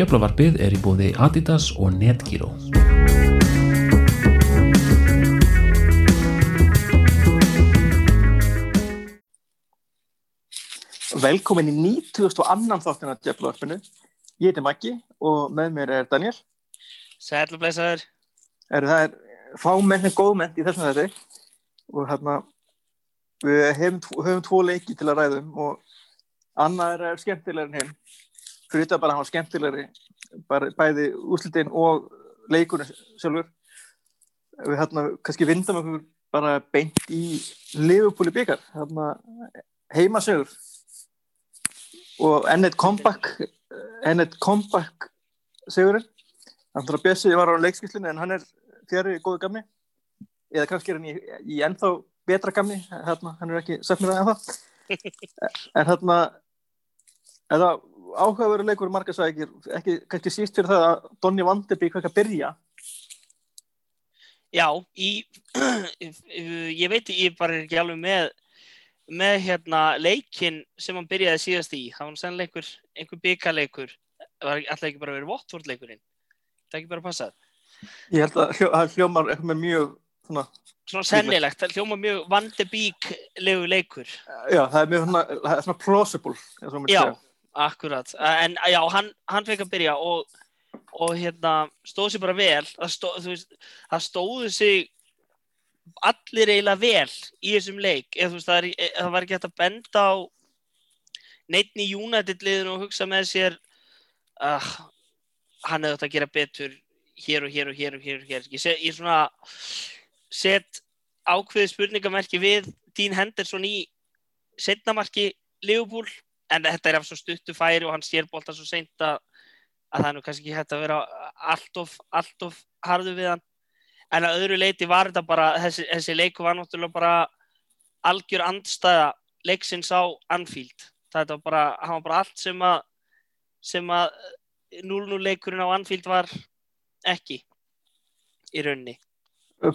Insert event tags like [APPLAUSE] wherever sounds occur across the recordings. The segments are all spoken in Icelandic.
Djöflavarpið er í bóði Adidas og Netgyro. Velkomin í 90. og annan þáttina Djöflavarpinu. Ég heiti Maggi og með mér er Daniel. Sælublesaður. Er það er fámenn en góðmenn í þessum þetta og hérna við hefum, höfum tvo leiki til að ræðum og annað er skemmtilegur en hinn. Fyrir þetta bara að hafa skemmtilegri bara, bæði úrslitin og leikurinn sjálfur. Við hérna kannski vindum okkur bara beint í Liverpool í byggar, hérna heimasögur og enn eitt comeback enn eitt comeback segurinn þannig að Bessi var á leikskýslinu en hann er fjari góðu gamni eða kannski er hann í, í ennþá betra gamni hérna, hann er ekki mér það ennþá [LAUGHS] en hérna eða áhugaveru leikur margasækir ekki kannski síst fyrir það að Donny Vanderby hvað ekki að byrja Já, í, [CLEARS THROAT] ég veit, ég bara ekki alveg með, með hérna leikin sem hann byrjaði síðast í. Það var sannlega einhver, einhver byggaleikur. Það var alltaf ekki bara verið Votvort leikurinn. Það er ekki bara passað. ég held að hljó, að hljómar eitthvað með mjög svona, Svona sennilegt, það hljóma mjög vandebíklegu leikur. já það er mjög svona, það er svona plausible eins og maður Já, akkurat. En já, hann, hann fekk að byrja og, og hérna stóð sér bara vel. Það, stó, veist, það stóðu sig allir eiginlega vel í þessum leik. Eða, veist, það, er, það var ekki hægt að benda á neittn í United liðinu og hugsa með sér uh, hann hefði átt að gera betur hér og hér og hér og hér, og hér. Ég, set, ég svona set ákveði spurningamerki við Dean Henderson í setnamarki Liverpool en þetta er af svo stuttu færi og hann sér bolta svo seint að, að það er nú kannski ekki hægt að vera allt of, allt of harðu við hann. En að öðru leiti var þetta bara þessi, þessi leiku var náttúrulega bara algjör andstæða leiksins á Anfield. Þetta var bara, var bara allt sem að sem að 0-0 leikurinn á Anfield var ekki í raunni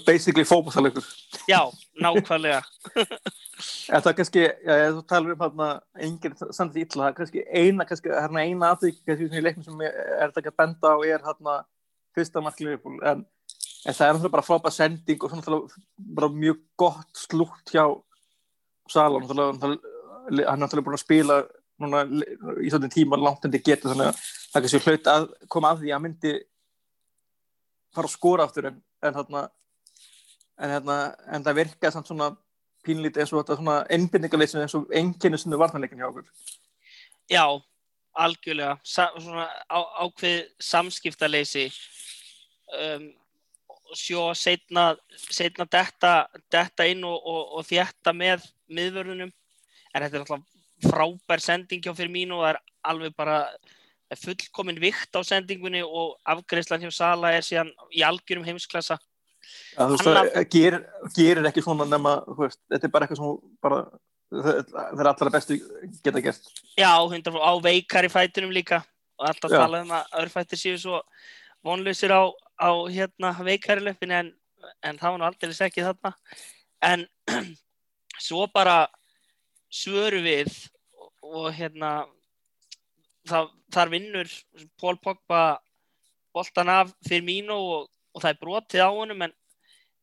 basically fókbúþalegur já, nákvæmlega. [LAUGHS] En það er kannski, já, þú talar um hérna enginn samt illa, það er kannski eina, kannski, hérna eina aðvík kannski svona í leiknum sem er er þetta ekki að benda á er hérna fyrsta mark Liverpool, en, en það er náttúrulega bara frábæð sending og svona náttúrulega bara mjög gott slútt hjá Sala, náttúrulega, hann er náttúrulega búin að spila núna í svona tíma langt en þið getur þannig að það kannski hlaut að koma að því að myndi fara að skora aftur en, en hérna en, hérna, en það virkaði samt svona pínlítið eins og þetta svona einbindingarleysin eins og enginni sinni varnarleikin hjá okkur. Já, algjörlega. Sa svona á, ákveð samskiptaleysi. Um, sjó setna, setna detta, detta inn og, og, og þjætta með miðvörðunum. En þetta er alltaf frábær sending hjá fyrir mín og það er alveg bara það er fullkomin vikt á sendingunni og afgreðslan hjá Sala er síðan í algjörum heimsklassa Ja, þú veist, það gerir, gerir ekki svona nema, þú veist, þetta er bara eitthvað svona bara, það, er allra bestu geta gert. Já, hundra á veikar í fætunum líka og alltaf Já. talað um að örfættir séu svo vonlausir á, á hérna veikari löppin en, en það var nú aldrei ekki þarna en [CLEARS THROAT] svo bara svöru við og, og hérna það, þar vinnur Pól Pogba boltan af fyrir mínu og, og það er brotið á honum en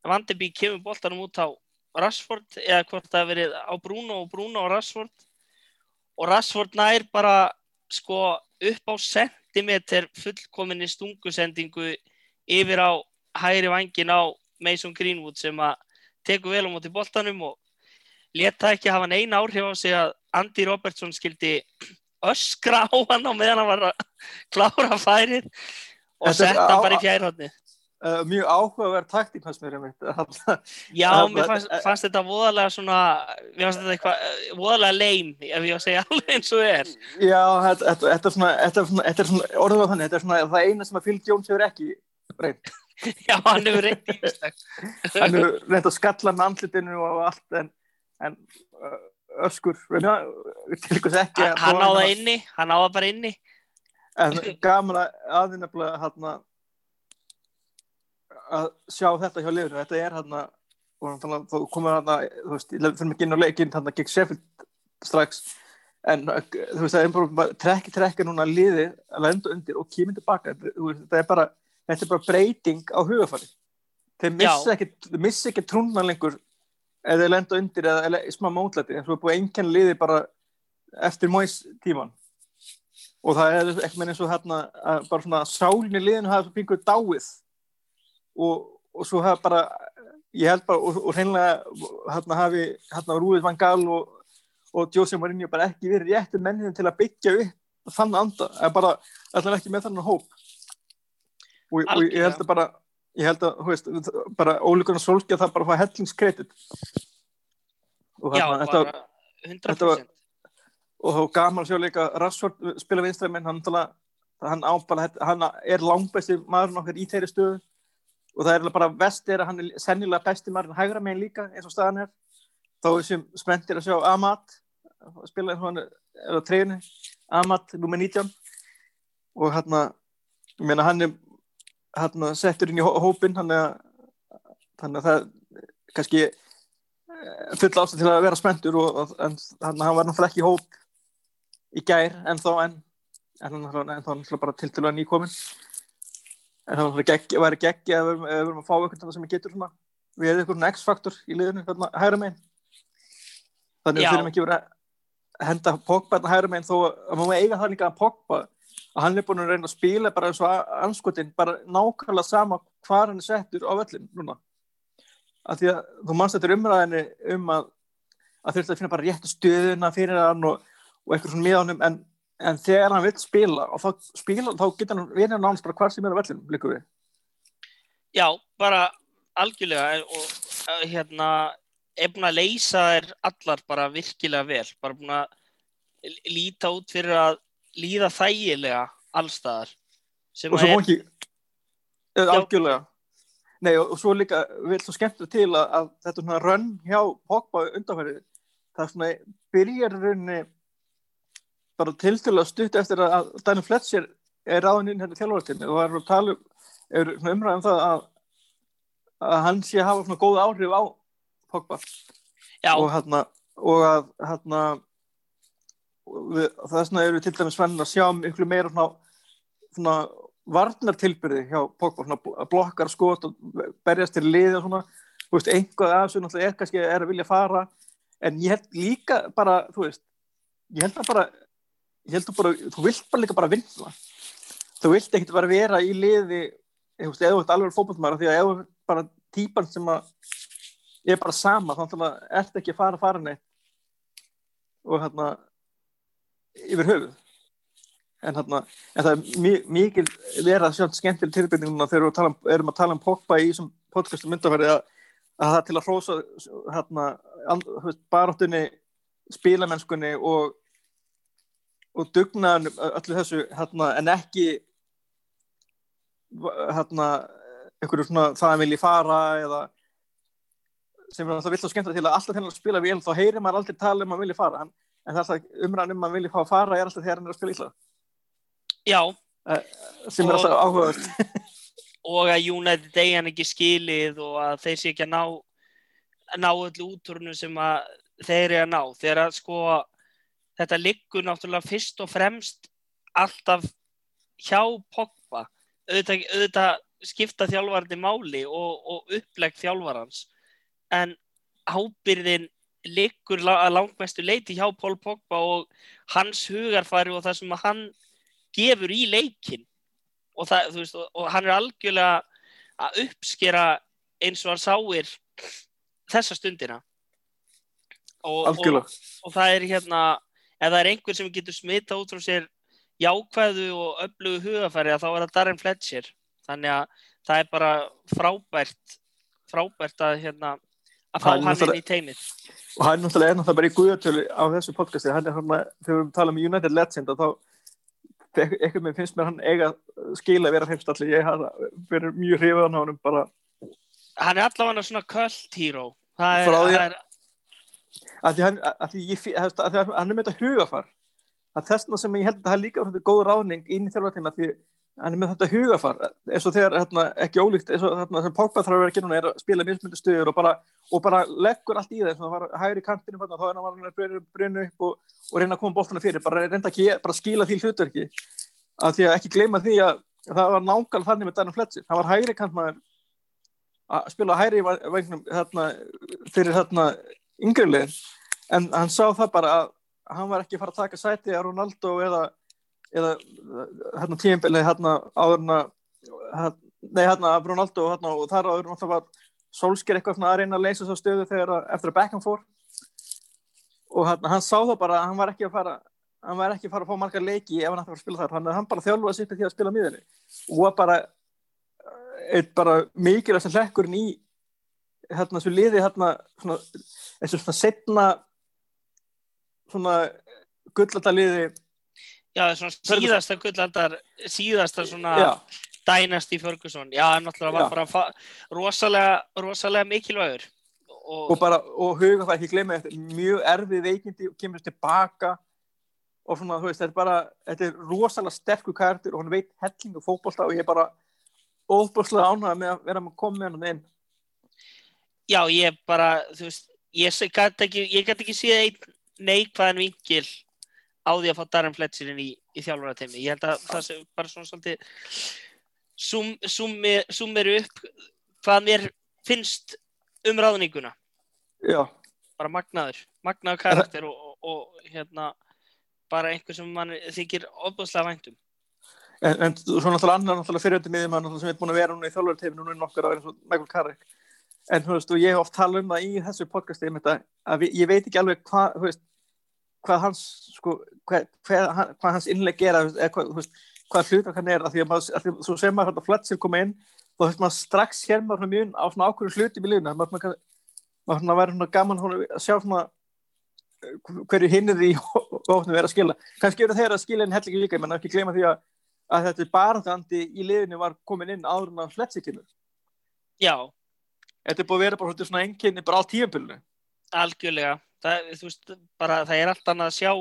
Vandeby kemur boltanum út á Rashford eða hvort það hafi verið á Bruno og Bruno og Rashford. Og Rashford nær bara sko upp á sentimeter fullkominni stungusendingu yfir á hægri vangin á Mason Greenwood sem að tekur vel á móti boltanum og leta ekki hafa neina áhrif á sig að Andy Robertson skildi öskra á hann á meðan hann var að klára færið og setta hann á- bara í fjærhóttni Uh, mjög áhugaverð taktík hans mér [LAUGHS] Já, mér fannst, fannst þetta voðalega svona, mér fannst þetta eitthvað eh, voðalega leim, ef ég á að segja [LAUGHS] alveg eins og er. Já, þetta, þetta, er svona, þetta er svona, orðið á þannig, þetta er svona það eina sem að Phil Jones hefur ekki reynd. [LAUGHS] Já, hann hefur reynd. Hann hefur reynd að skalla með andlitinu og allt en, en uh, öskur, reyna, til ykkur ekki. Hann á það inni, hann á það bara inni. En gaman að aðeins nefnilega hérna að sjá þetta hjá liður. Þetta er hérna komum við hann þú veist, ég fyrir mig inn á leikinn hann gegn Sheffield strax en þú veist, það er bara trekki trekki núna liði að lenda undir og kemur tilbaka, þú þetta er bara þetta er bara breyting á hugafari þeir missi Já. ekki, missi ekki trúnna lengur eða lenda undir eða, eða smá mótlæti, eins og er búið einkenn liði bara eftir móis tíman og það er ekki með eins og hérna að bara svona sálinn í liðinu hafa pingur dáið og, og svo hafa bara ég held bara og, og hreinlega hérna hafi hérna Rúið Van Gaal og, og Jose Mourinho bara ekki verið réttu mennin til að byggja upp þann anda, eða bara allan ekki með þannig hóp. Og, og ég held að bara ég held að, þú veist, bara ólíkurinn solskja það bara að fá hellingskredit og Já, hérna, þetta, bara þetta 100%. var- og þá gaman að sjá líka Rashford spila vinstræminn, hann tala hann, á bara, hann er langbæsti maðurinn okkar í þeirri stöðu og það er bara vest er að hann er sennilega besti maðurinn hægra megin líka eins og staðan er. Þá er sem spenntir að sjá Amat spila eins og hann er á treyjunni. Amat, nummer 19 og hann ég meina hann er hann settur inn í hó- hópinn hann er þannig að það kannski eh, full ástæð til að vera spenntur og, en hann, var náttúrulega ekki hóp í gær en þá en en hann þá náttúrulega bara til til að nýkomin en það var gegg, væri geggi að við erum- ef við erum að fá eitthvað sem getur svona við hefum eitthvað X-faktor í liðinu hægra megin. Þannig að við þurfum ekki verið að henda Pogba hérna hægra megin þó að maður eiga það líka að Pogba að hann er búin að reyna að spila bara eins og anskotin bara nákvæmlega sama hvar hann er settur á völlin núna. Af því að þú manst þetta umræðinni um að að þurfti að finna bara réttu stöðuna fyrir hann og, og eitthvað svona með honum en, en þegar hann vill spila og þá spila þá getur hann verið nánast bara hvar sem er á vellinum líka við. Já, bara algjörlega og hérna er búin að leysa þær allar bara virkilega vel, bara búin að líta út fyrir að líða þægilega allstaðar sem og svo að er, ekki algjörlega. Nei, og, og svo líka vil svo skemmt til að, að þetta svona rönn hjá Pogba undanfærið, það svona byrjar í rauninni bara tiltölu stutt eftir að, að Daniel Fletcher er ráðin inn hérna þjálfartinni og það er að tala um, er svona umræðum um það að, að hann sé að hafa svona góð áhrif á Pogba. Já, og hérna og að hérna við, þess vegna eru við til dæmis svennin að sjá miklu meira svona, svona varnartilbyrði hjá Pogba svona bl- blokkar skot og berjast til liði og svona. Þú veist, einhvað af þessu náttúrulega er kannski er að vilja fara en ég held líka bara þú veist, ég held að bara ég held að bara, þú vilt bara líka bara vinna. Þú vilt ekkert bara vera í liði þú eða þú ert alveg fótballmæður því að þú ert bara típan sem að er bara sama, þá náttúrulega ert ekki að fara að fara neitt. Og hérna yfir höfuð. En hérna, en það er mi- mikil vera sjátt skemmtileg tilbyrning núna þegar við tala, um- erum að tala um Pogba í þessum podcastum myndafæri að, að það til að hrósa hérna, þú baráttunni spilamennskunni og og dugnaðan öllu þessu hérna, en ekki hérna einhverju svona það vilji fara eða sem er alltaf vilt og skemmtilega til að alltaf hann spila vel þá heyrir maður aldrei tala um að vilji fara. En, en það er alltaf umræðan um að vilji fá að fara er alltaf þegar hann er að spila illa. Já. Sem er alltaf áhugavert. Og að United eigi hann ekki skilið og að þeir sé ekki að ná að ná öllu útúrunum sem að þeir eru að ná. Þegar að sko þetta liggur náttúrulega fyrst og fremst alltaf hjá Pogba. Auðvitað, auðvitað skipta þjálfarni máli og, og upplegg þjálfarans en ábyrðin liggur að langmestu leiti hjá Pól Pogba og hans hugarfari og það sem hann gefur í leikin og, það, veist, og, hann er algjörlega að uppskera eins og hann sáir þessa stundina. Og, og það er hérna ef það er einhver sem getur smita út frá sér jákvæðu og öflugu hugafæri þá er það Darren Fletcher. Þannig að það er bara frábært frábært að hérna að fá Hann inn í teimið. Og hann er náttúrulega er náttúrulega bara í guðatölu á þessu podcasti. Hann er hann að þegar við tala um United Legend þá eitthvað með finnst mér hann eiga skila að vera heimstalli ég verið mjög hrifað á hann bara. Hann er allavega svona cult hero. Það er, að- að því hann, að því ég, að því að hann er með þetta hugafar að þessna sem ég held að það er líka góð ráðning inn í þjálfartíma því hann er með þetta hugafar eins og þegar, hérna, ekki ólíkt eins og þarna sem Pogba þarf að vera að gera er að spila mismundi stöður og bara, og bara leggur allt í það það var hægri kantinu þarna, þá er hann að brunna upp og, og reyna að koma bóttuna fyrir. Bara reynda ekki, bara skila því hlutverki. Af því að ekki gleyma því að það var nákvæmlega þannig með Daniel Fletcher. Hann var hægri kantmaður að spila hægri vagnum hérna, fyrir hérna yngrilegin en hann sá það bara að hann var ekki að fara að taka sæti að Ronaldo eða eða hérna tíumbilið hérna áðurna hérna, nei hérna af Ronaldo hérna, og þar áður náttúrulega var Solskjær eitthvað að reyna að leysa svo stöðu þegar eftir að Beckham fór. Og hérna, hann sá það bara að hann var ekki að fara hann var ekki að fara að fá margar leiki ef hann ætti að fara að spila þar, hann, hann bara þjálfaði sér til að spila miðinni og bara eitt bara mikilvægt hlekkurinn í hérna þessu liði hérna svona, þessu svona setna svona gullata liði Já, svona síðasta gullaldar síðasta svona já, dænast í Ferguson, já, hann náttúrulega var bara rosalega, rosalega mikilvægur. Og, og bara, og huga það ekki glemja þetta er mjög erfið veikindi og kemur tilbaka. Og svona, þú veist, þetta er bara þetta er rosalega sterkur kærtur og hann veit hellingu fótbolta og ég er bara óbúslega ánægða með að vera með að koma með hann inn já, ég bara, þú veist ég gat ekki, ég gat ekki séð einn neikvæðan vinkil á því að fá Darren Fletcher inn í, í þjálfarateimi ég held að það sé bara svona svolítið sum, summi, summir upp hvað mér finnst um ráðninguna. Já, bara magnaður, magnaður karakter og, og, og hérna bara einhver sem mann þykir ofbúðslega væntum. En, en svo náttúrulega annar náttúrulega fyriröndi miðjum sem er búin að vera núna í þjálfurteifinu núna í nokkur ára eins og Michael Carrick en þú veist, og ég oft talað um það í þessu podcasti að við, ég veit ekki alveg hvað, hvað hans sko, hvað, hvað, hans innleg gera, eða hvað, hvað hlutar hann er, af því að maður, af því að svo sem maður þetta Fletcher koma inn, þá hefst maður strax hér maður mjög á svona ákveðum hlutum í liðuna maður, maður, svona gaman að sjá svona hverju hinn er í [LAUGHS] hófnum er að skila. Kannski eru þeir að skila inn hellingi líka, menn ekki gleyma því að, að þetta barðandi í liðinu var komin inn áður en að kemur já, þetta er búið að vera bara svona enginni bara á tíðanbylunu algjörlega. Það, veist, bara, það er allt annað að sjá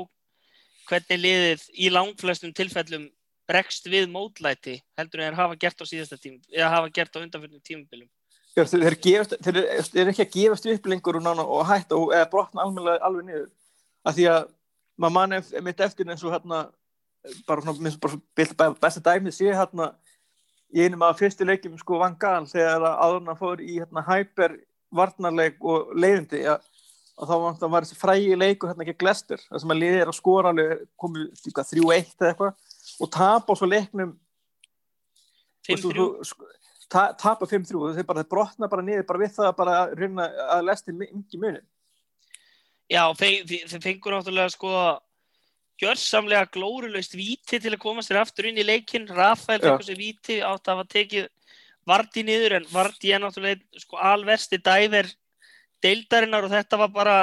hvernig liðið í langflestum tilfellum bregst við mótlæti heldur en þeir hafa gert á síðasta tím eða hafa gert á undanfjörnum tímabilum þeir, þeir, gefast, þeir, eru- ekki að gefast upp lengur og, og hætta og eða brotna almennilega alveg niður. Af því að maður mann mitt eftir eins og hérna bara svona besta dæmið sé hérna í einum af fyrstu leikjum sko Van Gaal þegar að áðurna fór í hérna hyper varnarleik og leiðindi að og þá var, það þessi frægi leikur hérna gegn Lester þar sem að liðið er að skora komið eitthvað 3-1 eða eitthvað og tapa svo leiknum og þú- 5-3 þú- sko, ta- tapa 5-3 þeir bara þeir brotna bara niður bara við það að bara reyna að lesti mingi munin já, þeir, fengur náttúrulega sko gjörsamlega glórulaust víti til að komast þér aftur inn í leikin Rafael fengur sér víti átt að hafa tekið Vardí niður en Vardí er náttúrulega sko alversti dæver deildarinnar og þetta var bara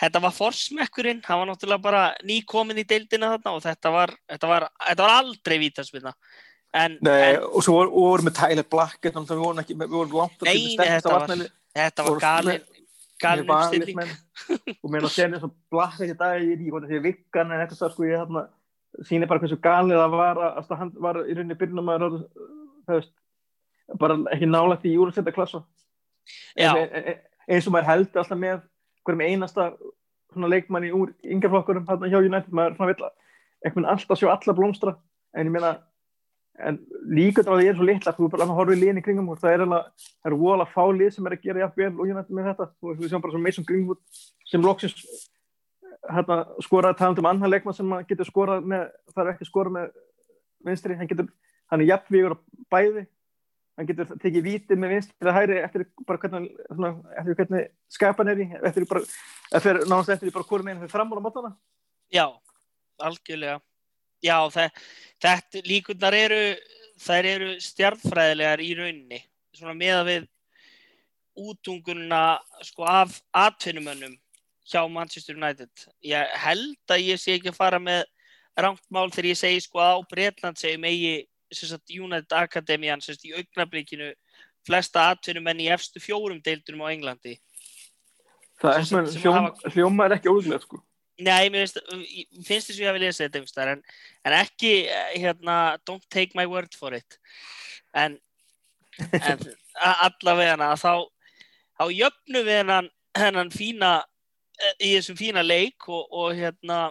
þetta var forsmekkurinn, hann var náttúrulega bara nýkomin í deildina þarna og þetta var, þetta var, þetta var aldrei vítaspilna en, Nei, en og svo voru, og voru með Tyler Black þannig að við vorum ekki, við vorum langt Nei, nei, þetta var- þetta var voru- galin Mér uppstilling og mér er að segja eins og Black ekki dag ég veit ekki hvort þessi vikkan en eitthvað sko ég hérna sýnir bara hversu galið það var að að hann var í rauninni byrjunum að það veist bara ekki nálægt í júrasetta klassa en- eins og maður heldur alltaf með hverjum einasta svona leikmanni úr yngjaflokkurum hérna hjá United maður svona vill að einhvern veginn alltaf sjá alla blómstra. En ég meina en líka þá er svo litla þú er bara að horfa í liðin í kringum og það er alveg það eru vola fá lið sem er að gera jafn vel og United með þetta. Og við sjáum bara svo Mason Greenwood sem loksins hérna, skoraði talandi um annan leikmann sem að getur skorað með það er ekki skorað með vinstri. Hann getur, hann er jafnvígur á bæði. Hann getur tekið víti með vinstri eða hæri eftir bara hvernig, svona, eftir hvernig skapan er í eftir bara, eftir, náðast eftir bara hvort Já, þetta líkurnar eru, þær eru stjarnfræðilegar í rauninni. Svona meða við útungununa sko, af atvinnumönnum hjá Manchester United. Ég held að ég sé ekki að fara með rangt mál þegar ég segi sko á Bretland segjum eigi sagt, United Akademian sagt, í augnablikinu flesta atvinnumenn í efstu fjórum deildunum á Englandi. það er svona hljóma er ekki óðurlega sko. Nei, mér finnst, finnst þess að ég hafi lesið þetta einhvers staðar, en, en ekki eh, hérna, don't take my word for it. En, [LAUGHS] en allavega þá, þá jöfnum við hennan, hennan fína eh, í þessum fína leik og, og hérna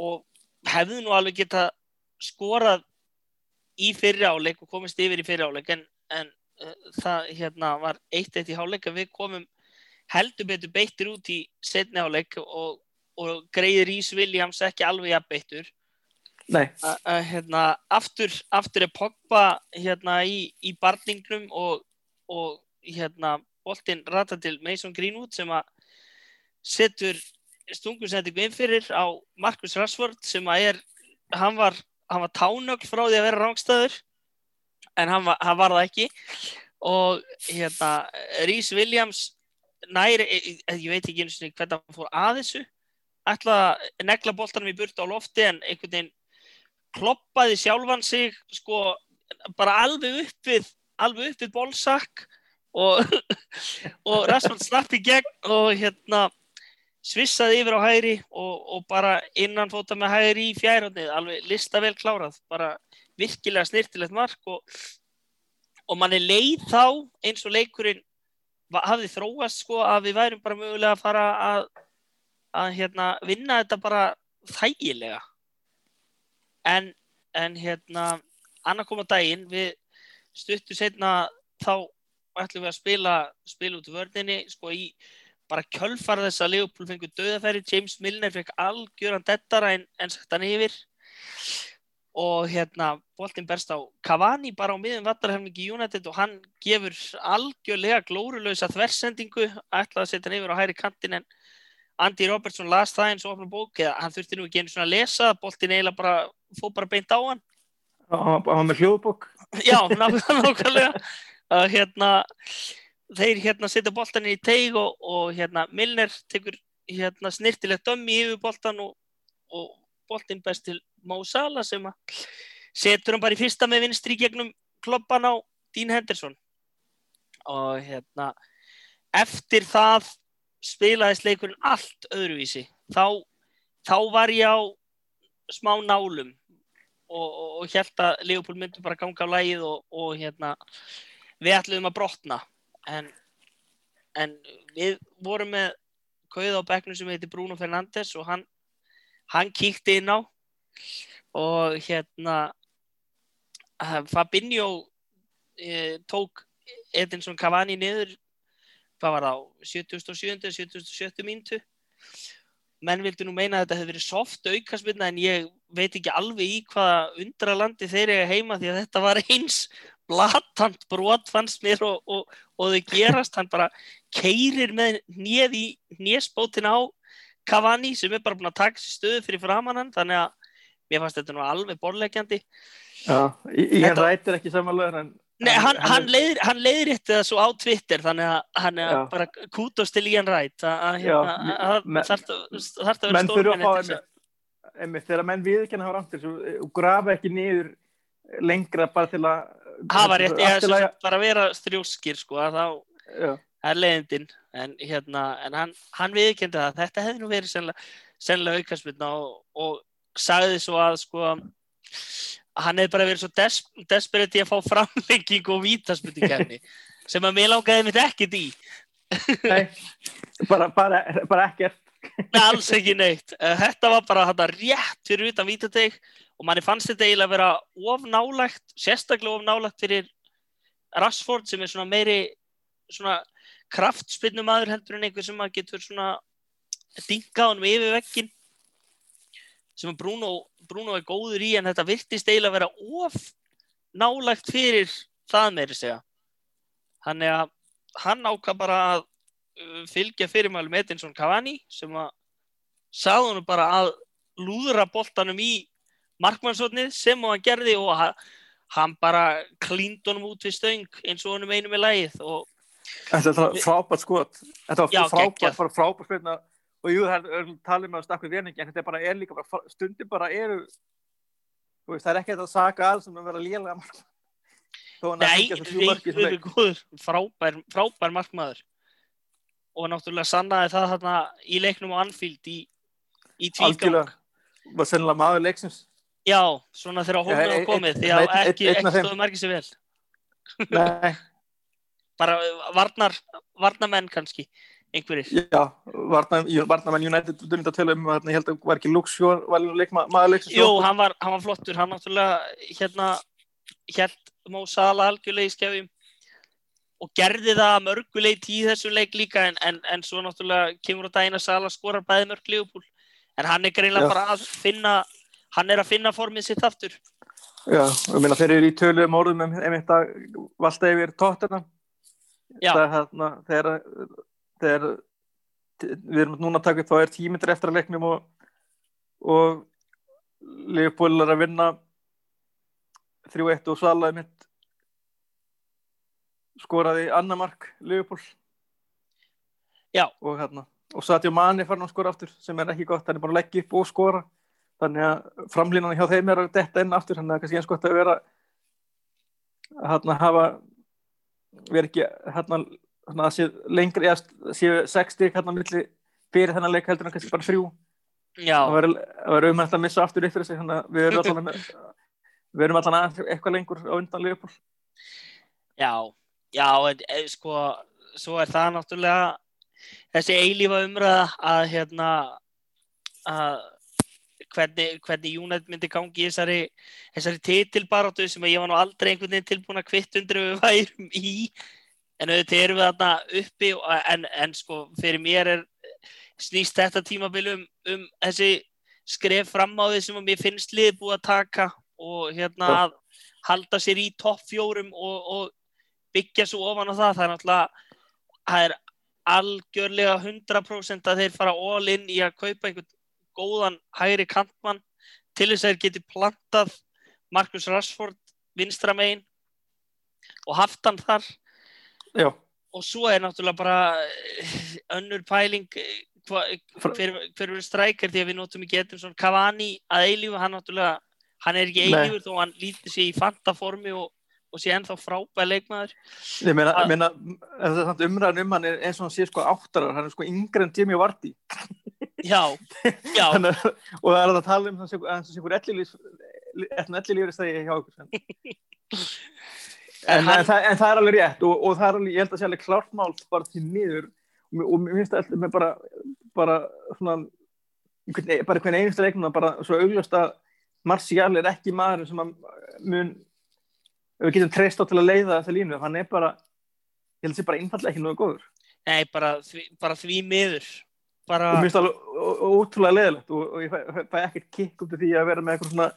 og hefðu nú alveg geta skorað í fyrri áleik og komist yfir í fyrri áleik en, en uh, það hérna var eitt eitt í háleik að við komum heldur betur beittir út í setni áleik og, og greiðir Rís Williams ekki alveg beittur. Að, að, hérna, aftur, aftur er Pogba hérna, í, í barningnum og, og hérna, boltinn rata til Mason Greenwood sem að setur stungusendingu inn fyrir á Marcus Rashford sem að er, hann var, hann var tánögl frá því að vera rángstæður en hann var, hann var það ekki. Og hérna Rhys Williams næri, ég, ég veit ekki einu sinni hvernig hann fór að þessu ætlaði að negla boltanum í burtu á lofti en einhvern veginn kloppaði sjálfan sig sko bara alveg upp við alveg upp við bólsakk og, [LAUGHS] og Rashford slapp í gegn og hérna svissaði yfir á hægri og, og bara innan fóta með hægri í fjærhóndið alveg lista vel klárað bara virkilega snirtilegt mark og, og manni leið þá eins og leikurinn hafði þróast sko að við værum bara mögulega að fara að, að hérna, vinna þetta bara þægilega. En, en hérna annað koma daginn við stuttu setna þá ætlum við að spila spila út vörninni sko í bara kjölfara þess að Leopold fengur döðafæri James Milner fekk algjöran dettara en, en sett hann yfir. Og hérna boltinn berst á Cavani bara á miðum vattarhelmingi United og hann gefur algjörlega glórulösa þversendingu ætlaði að setja hann yfir á hæri kantin en Andy Robertson las það eins og opna bók eða hann þurfti nú ekki einu svona að lesa boltinn eiginlega bara fóð bara beint á hann. Hann var með hljóðbók. Já, ná- [LAUGHS] nákvæmlega. Uh, hérna, þeir hérna setja boltan í teig og, og hérna Milner tekur hérna snirtilegt dömmi yfir boltan og, og boltin best til Mo Salah sem að setur hann bara í fyrsta með vinstri gegnum kloppan á Dean Henderson. Og hérna eftir það spilaðist leikurinn allt öðruvísi. Þá, þá var ég á smá nálum og, og, og held að Leopold myndi bara ganga á lægið og, og hérna við ætluðum að brotna. En, en við vorum með kauða á bekknum sem heitir Bruno Fernandes og hann, hann kíkti inn á og hérna Fabinho eh, tók Edinson Cavani niður hvað var það á 77. 77. mínútu menn vildu nú meina að þetta hefði verið soft aukastmynda en ég veit ekki alveg í hvaða undralandi þeir eiga heima því að þetta var eins blatant brot fannst mér og, og, og þau gerast hann bara keirir með nýð í nýspótin á Cavani sem er bara búin að taka sér stöðu fyrir framann hann þannig að mér fannst þetta nú alveg borlegjandi Já, ég, ég Þetta- rætir ekki samanlega en Nei, hann, hann, leiðir, hann leiðrétti það svo á Twitter þannig að hann er bara kútos til Ian Wright að- að að þarf þarf að vera menn þurfa að stórmenni fá til þess að einmitt, þegar menn viðkjanna hafa rántir og grafa ekki niður lengra bara til að hafa rétt, ég að- sem bara að vera þrjóskir sko, að þá er leiðindin en, hérna, en hann, hann viðkendi það þetta hefði nú verið sennilega aukastmynda og, og sagði svo að sko hann hefði bara verið svo des, desperate í að fá framlenging og vítaspyndikefni sem að mér langaði mitt ekkert í. Nei, bara, bara, bara ekkert. Nei, alls ekki neitt. Eh, Þetta var bara þetta rétt fyrir utan vítateg og manni fannst þetta eiginlega að vera of nálægt, sérstaklega of nálægt fyrir Rashford sem er svona meiri svona kraftspinnumæður heldur en einhver sem að getur svona dingað honum yfir vekkin sem að Bruno, Bruno er góður í en þetta virtist eiginlega að vera of nálægt fyrir það meiri segja. Þannig að hann ákvað bara að uh, fylgja fyrirmælum Edinson Cavani sem að sagði hann bara að lúðra boltanum í markmannsotnið sem hann gerði og ha- hann bara klínd honum út við stöng eins og honum einu með lægið og þetta var frábært skot þetta var frábært, bara frábært spilna og jú, það er talið með að stakku veningi en þetta er bara, er líka bara, stundir bara eru veist, það er ekki þetta að saka að sem að vera lélega markmann að nei, í reyður leik. góður frábær, frábær markmaður og náttúrulega sannaði það þarna í leiknum á Anfield í í tvígang. var sennilega maður leiksins Já, svona þegar Já, hómið var einn- komið, því einn- að ekki, þeim. stóðu margir sér vel. Nei, [LAUGHS] Bara varnar, varnamenn kannski, einhverjir. já, varnamenn United um ég held að var ekki leiksins Jú, hann var, hann var flottur, hann náttúrulega hérna held Mó Sala algjörlega í skefjum og gerði það að mörguleit í þessum leik líka en, en, en svo náttúrulega kemur á daginn að Sala skorar bæði mörg Leopold en hann er greinlega Já. bara að finna hann er að finna formið sitt aftur. Já, ég meina þeir eru í orðum um einmitt að valda yfir tóttina þegar, þegar við erum núna að taka upp þá er tímyndir eftir að leiknum og, og Leopold er að vinna 3-1 og einmitt skoraði annar mark Leopold Já. og hérna og Satjó Mani fann að skora aftur sem er ekki gott, hann er búin að leggja upp og skora þannig að framlínan hjá þeim er að detta inn aftur, þannig að kannski eins gott að vera að hérna hafa vera ekki hérna, hérna að sé lengri eða séu 60 hérna milli fyrir þennan leik heldur en kannski bara þrjú. Það verður það umhægt að missa aftur fyrir sig þannig að við erum allan við erum allan að eitthvað lengur á undan Leopold já, já en, sko, svo er það náttúrulega þessi eilífa umræða að hérna að hvernig, hvernig United myndi gangi í þessari, þessari titilbaráttu sem ég var nú aldrei einhvern veginn tilbúin að kvitt undir við værum í en auðvitað erum við þarna uppi og- en, en sko fyrir mér er snýst þetta tímabil um, um þessi skref fram á því sem mér finnst liðið búið að taka og hérna að halda sér í topp fjórum og, og byggja svo ofan á það. Það er náttúrulega það er algjörlega 100% að þeir fara all in í að kaupa einhvern góðan hægri kantmann til þess að þeir geti plantað Marcus Rashford vinstra megin og haft hann þar já, og svo er náttúrulega bara eh, önnur pæling eh, hva, hver, hver verður strækir því að við notum ekki getum svona Cavani að eilífu hann náttúrulega, hann er ekki eilífur þó hann lítið sér í fanta formi og, og sé ennþá frábæð leikmaður. Ég meina, ég meina það er samt umræðan um hann er eins og hann sé sko áttarar, hann er sko yngre en Jimmy Vardy. Já, já, [LAUGHS] Þannig, og það er að tala um það að það sé ykkur ellilífur stæði hjá ykkur [LAUGHS] en, hann- en, það, en það er alveg rétt og, og það er alveg, ég held að sé alveg klárt mál bara til miður. Og, og mér finnst það með bara, bara svona einhvern, e- bara hvern einustu leiknum bara svo augljóst að Marcial er ekki maður sem að mun við getum treyst á til að leiða þessa línu hann er bara, ég held að sé bara einfallega ekki nógu góður. Nei, bara því, bara því miður. Bara, og mér finnst það alveg ótrúlega leðilegt og, og ég fæ, fæ, fæ ekkert kikk út af því að vera með eitthvað svona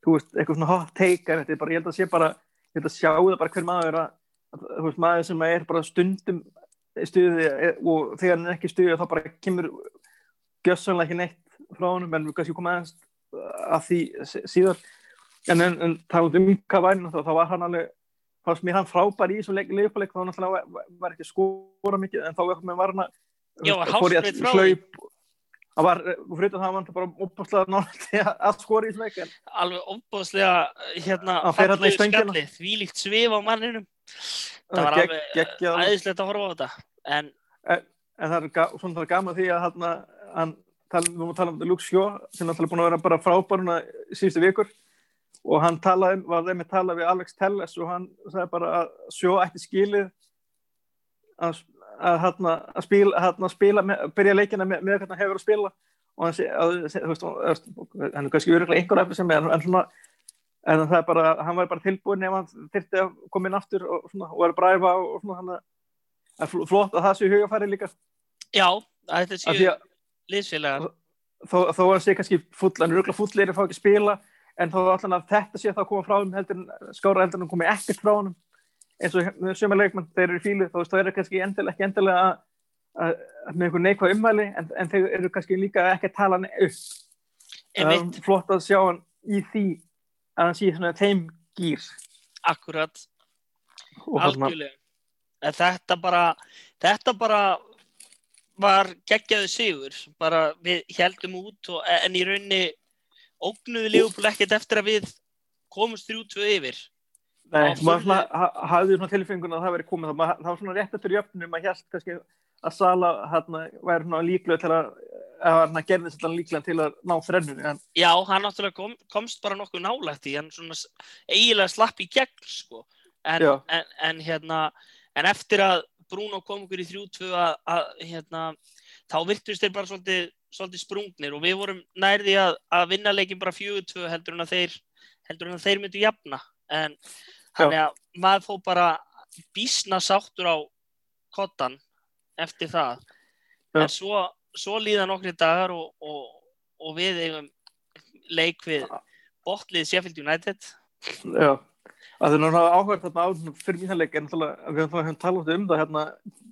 þú veist, eitthvað svona hot take en þetta er bara, ég held að sé bara ég held að sjá það bara hver maður að, að veist, maður sem er bara stundum stuði e- og þegar hann er ekki stuði þá bara kemur gjössanlega ekki neitt frá honum en við kannski koma aðeins að því sí- síðar. En, en, en talað um hvað væri þá, þá var hann alveg fannst mér hann frábær í þessum leik, leikleik þá náttúrulega var, var, ekki að skora mikið en þá var hann að fór í frá hlaup það var, fyrir það hann var bara opaslega náttúrulega að skora í en alveg ofbóðslega hérna Hann fer þarna í fallegu stöngina. skalli, þvílíkt svif á manninum. Það var gegg- alveg æðislegt að horfa á þetta. En en það er, svona, gaman því að hann, hann tala, við múum tala um Luke Shaw sem er náttúrulega búin að vera bara frábæruna síðustu vikur. Og hann talaði, um- var þeim að tala við Alex Telles og hann sagði bara að Shaw ætti skilið að, að, hérna, að spila, hérna, spila með, byrja leikina með, með hvernig hann hefur að spila. Og hann sé, að, þú veist, hann er kannski öruglega einhver eftir sem er en svona en það er bara, hann var bara tilbúin ef hann þyrfti að koma inn aftur og, svona, og er að bræfa og, svona hann það er fl- flott að það sé hugafæri líka. Já, að þetta að liðsfélagar. Þó, að hann sé kannski full, hann er örgulega fullir að fá ekki að spila en þó allan að þetta sé þá að koma frá þeim heldur en skára heldur en hann komi ekkert frá honum eins og sömur leikmann, þeir eru fílu þá veist, eru kannski endilega, ekki endilega að, að, með einhver neikvæð ummæli en, en þeir eru kannski líka ekki að tala hann upp. Er flott að sjá hann í því að hann sé svona þeim gýr. Akkurat. Algjörlega. En þetta bara þetta bara var geggjaðu sigur. Bara við heldum út og, en í raunni ógnuðu Leopold ekkert eftir að við komumst þrjú tvö yfir Nei, maður hafði svona tilfengun að það veri komið, það, það var svona rétt eftir jöfnum að hjælt kannski að Sala hérna, væri svona líklega til að að hann gerði þetta líklega til að ná þrennunni en Já, hann náttúrulega kom, komst bara nokkuð nálægt í, hann svona eiginlega slapp í gegn, sko. En, en, en hérna, en eftir að Bruno kom okkur í 3-2 að, að, hérna, þá virtust þeir bara svolítið, svolítið sprungnir og við vorum nærði að, að vinna leikin bara 4-2 heldur en að þeir, heldur en að þeir myndu jafna. En þannig að maður fór bara bísna sáttur á kottan eftir það. Já. En svo, svo líða nokkri dagar og, og, og við eigum leik við botlið Sheffield United. já að það er náttúrulega áhverð þarna á svona fyrir mínaleik en við höfum talað um það hérna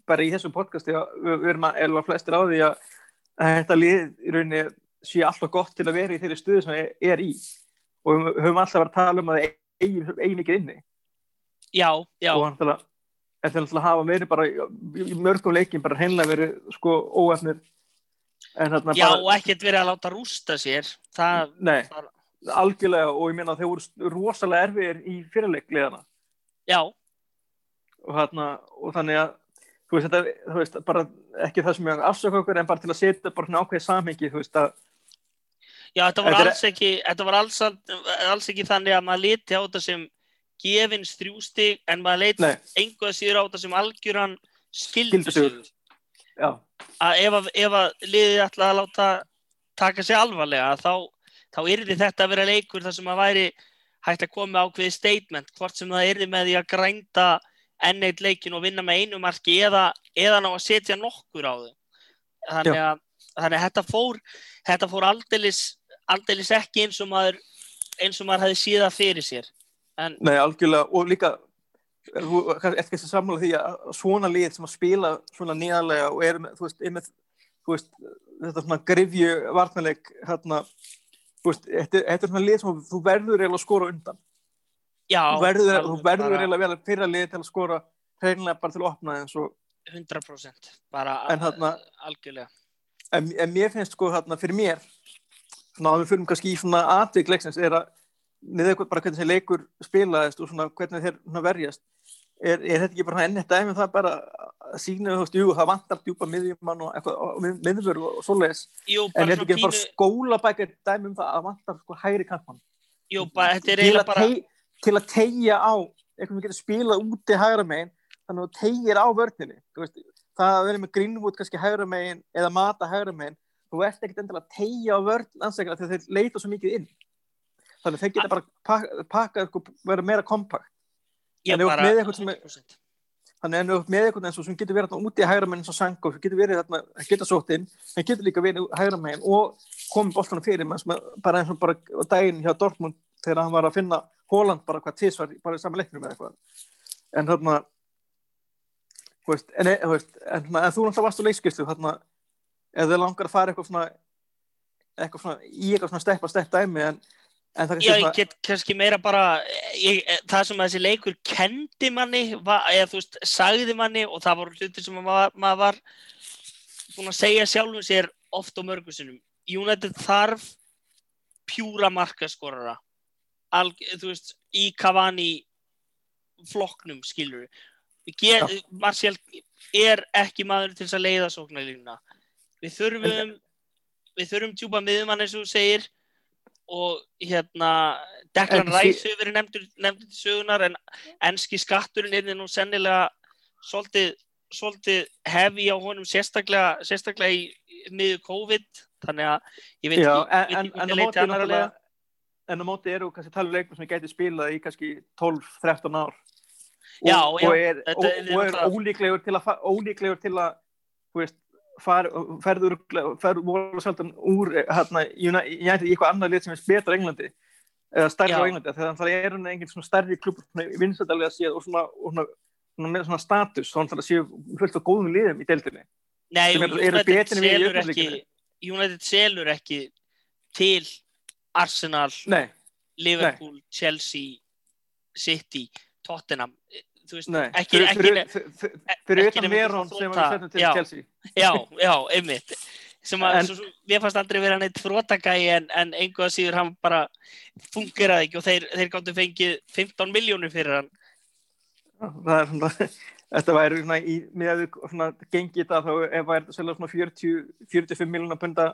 bara í þessum podcasti við, við erum að eða flestir á því að, þetta lið í rauninni sé alltaf gott til að vera í þeirri stuðu sem það er, í og við höfum alltaf verið að tala um að það eigi eigi mikið inni Já, já, og náttúrulega en þeir náttúrulega hafa verið bara í, mörgum leikin bara hreinlega verið sko óefnir. Já, bara og ekkert verið að láta rústa sér. Það, nei, það algjörlega og ég meina að þeir voru rosalega erfiðir í fyrirleikliðana já, og, þarna, og þannig að þú veist, þetta, þú veist, bara ekki það sem ég afsöka okkur en bara til að setja bara svona ákveðið samhengi þú veist að, já, þetta var Þetta er- alls ekki, þetta var alls, alls ekki þannig að maður liti á þetta sem gefins þrjústig en maður leit nei, einhvað síður á þetta sem algjöran skildusigur. já, Að ef, að- ef að liðið ætla að láta taka sig alvarlega þá, þá yrði þetta að vera leikur þar sem að væri hægt að koma með ákveðið statement hvort sem það yrði með því að grænda enn eitt leikin og vinna með einu marki eða, eða ná að setja nokkur á þau. Þannig að, þannig að þetta fór, þetta fór aldeilis, aldeilis ekki eins og maður, eins og maður hefði síða fyrir sér. En nei, algjörlega og líka þú ert kannski sammála því að svona lið sem að spila svona nýðarlega og er með, þú veist, er með þú veist, þetta svona grifju varnarleik hérna þú veist, þetta, er svona lið sem þú verður eiginlega að skora undan já, þú verður, alveg þú verður bara eiginlega vel að fyrra lið til að skora hreinlega bara til að opna eins og 100% bara En uh, algjörlega. en, en mér finnst sko þarna fyrir mér svona að við fyrir kannski í svona atvik leiksins er að niður bara hvernig þessi leikur spilaðist og svona hvernig þeir svona verjast. Er, er þetta ekki bara enn eitt dæmi um það bara að sína þú veist, jú, það vantar djúpa miðjumann og og mið- miðvör og, svoleiðis. En er þetta ekki bara pínu, skólabækir dæmi um það að vantar sko hægri kantmann jú, bara, þetta er eiginlega bara, teg, til að tegja á eitthvað sem getur spilað úti hægra megin þannig að þú tegir á vörninni. Þú veist, það að vera með Greenwood kannski hægra megin eða mata hægra megin þú ert ekkert endilega að tegja á vörn ansækjara þegar þeir leita svo mikið inn þannig að þeir geta bara pakka, pakka sko, vera meira kompakt ert bara, með eitthvað sem er- 100%. þannig ert með eins og sem getur verið úti í hægra megin eins og Sanko sem getur verið þarna, geta sótt inn en getur líka verið hægra megin og komið boltanum fyrir að- bara eins og bara daginn hjá Dortmund þegar hann var að finna Holland bara hvað tísvar bara í saman leiknum eða eitthvað en þarna en, en, en, en þú náttúrulega varst á leikskristu þarna þið langar að fara eitthvað svona eitthvað svona í eitthvað svona steppa stepp dæmi en, Já, ég get kannski meira bara ég, það sem þessi leikur kendi manni var, eða þú veist, sagði manni og það voru hlutir sem maður, maður var búin að segja sjálfum sér oft og mörgum sinnum. United þarf pjúra markaskorara. Al, þú veist, í Cavani flokknum, skilur við Marcial er ekki maður til þess að leiða sóknarlínuna. Við þurfum við þurfum djúpa miðumann eins og segir og hérna Declan Rice hefur verið nefndur, nefndur til sögunar en enski skatturinn er nú sennilega svolítið, svolítið hefi á honum sérstaklega, sérstaklega í miður COVID þannig að ég veit ekki, en, á móti eru kannski talið leikum sem gæti spilað í kannski 12-13 ár. Og, Já, og já, er, þetta og, er og er ólíklegur til að ólíklegur til að veist, far, ferður ferður voru svolítið úr hérna, í Uni- í eitthvað annað lið sem er betra Englandi eða stærri á Englandi þegar það er engin svona stærri klub vinsættalega séð og svona, og svona, svona með svona status þannig að það séu fullt á góðum liðum í deildinni. Nei, United selur ekki til Arsenal, Nei, Liverpool, Chelsea City, Tottenham þú veist, nei, ekki, fyrir, ekki utan Verón sem við setjum til. Chelsea. Já, já, einmitt. Sem að, En- svo, mér fannst aldrei vera neitt þrótagæi en, en einhvað síður hann bara fungeraði ekki og þeir, þeir gáttu fengið 15 miljónir fyrir hann. Það er svona þetta væri svona í með svona gengi þetta þá ef þetta selja svona 40, 45 miljonar punda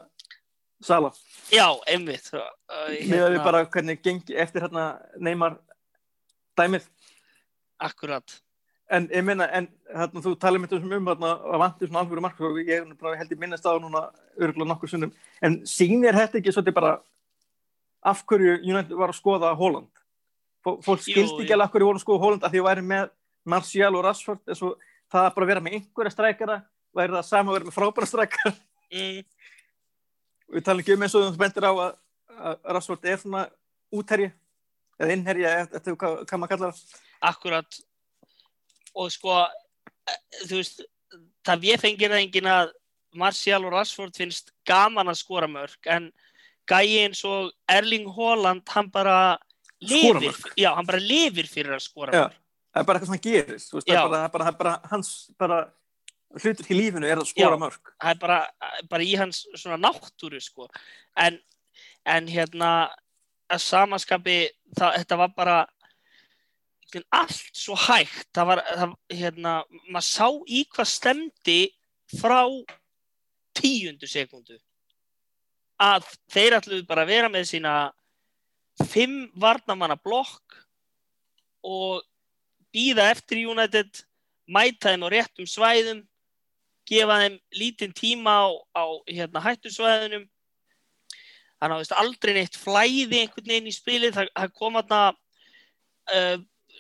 sala Já, einmitt. Uh, með að við bara hvernig gengi eftir hérna Neymar dæmið Akkurat. en ég meina, en hérna þú talið mitt um um hérna að vantir svona alvöru mark og ég held ég minnast á núna örgulega nokkur sunnum, en sýnir þetta ekki svolítið bara af hverju United var að skoða Holland? Fó- fólk skildi ekki alveg af hverju voru að skoða Holland að því að væri með Martial og Rashford eins og það að bara vera með einhverja strækara væri það sama að vera með frábæra strækara? Mm, við talum ekki um eins og þú bendir á að, að Rashford er svona útherji eða innherji hvað, hvað maður kallar það akkurat. Og sko, eh, þú veist, það ég fengir það engin að Martial og Rashford finnst gaman að skora mörg, en gæi eins og Erling Haaland, hann bara lifir, já, hann bara lifir fyrir að skora mörg. það er bara eitthvað sem hann gerist veist, bara, það bara, það bara hans bara hlutur í lífinu er að skora Já. mörg það er bara, bara í hans svona náttúru sko en, en hérna að samaskapi það, þetta var bara veginn allt svo hægt. Það var, það, hérna, maður sá í hvað stemdi frá tíundu sekundu. Að þeir ætluðu bara vera með sína fimm varnamanna blokk og býða eftir United mæta þeim á réttum svæðum gefa þeim lítinn tíma á, á hérna, hættusvæðunum. Þannig að aldrei neitt flæði einhvern veginn í spilið. Það, það kom þarna uh,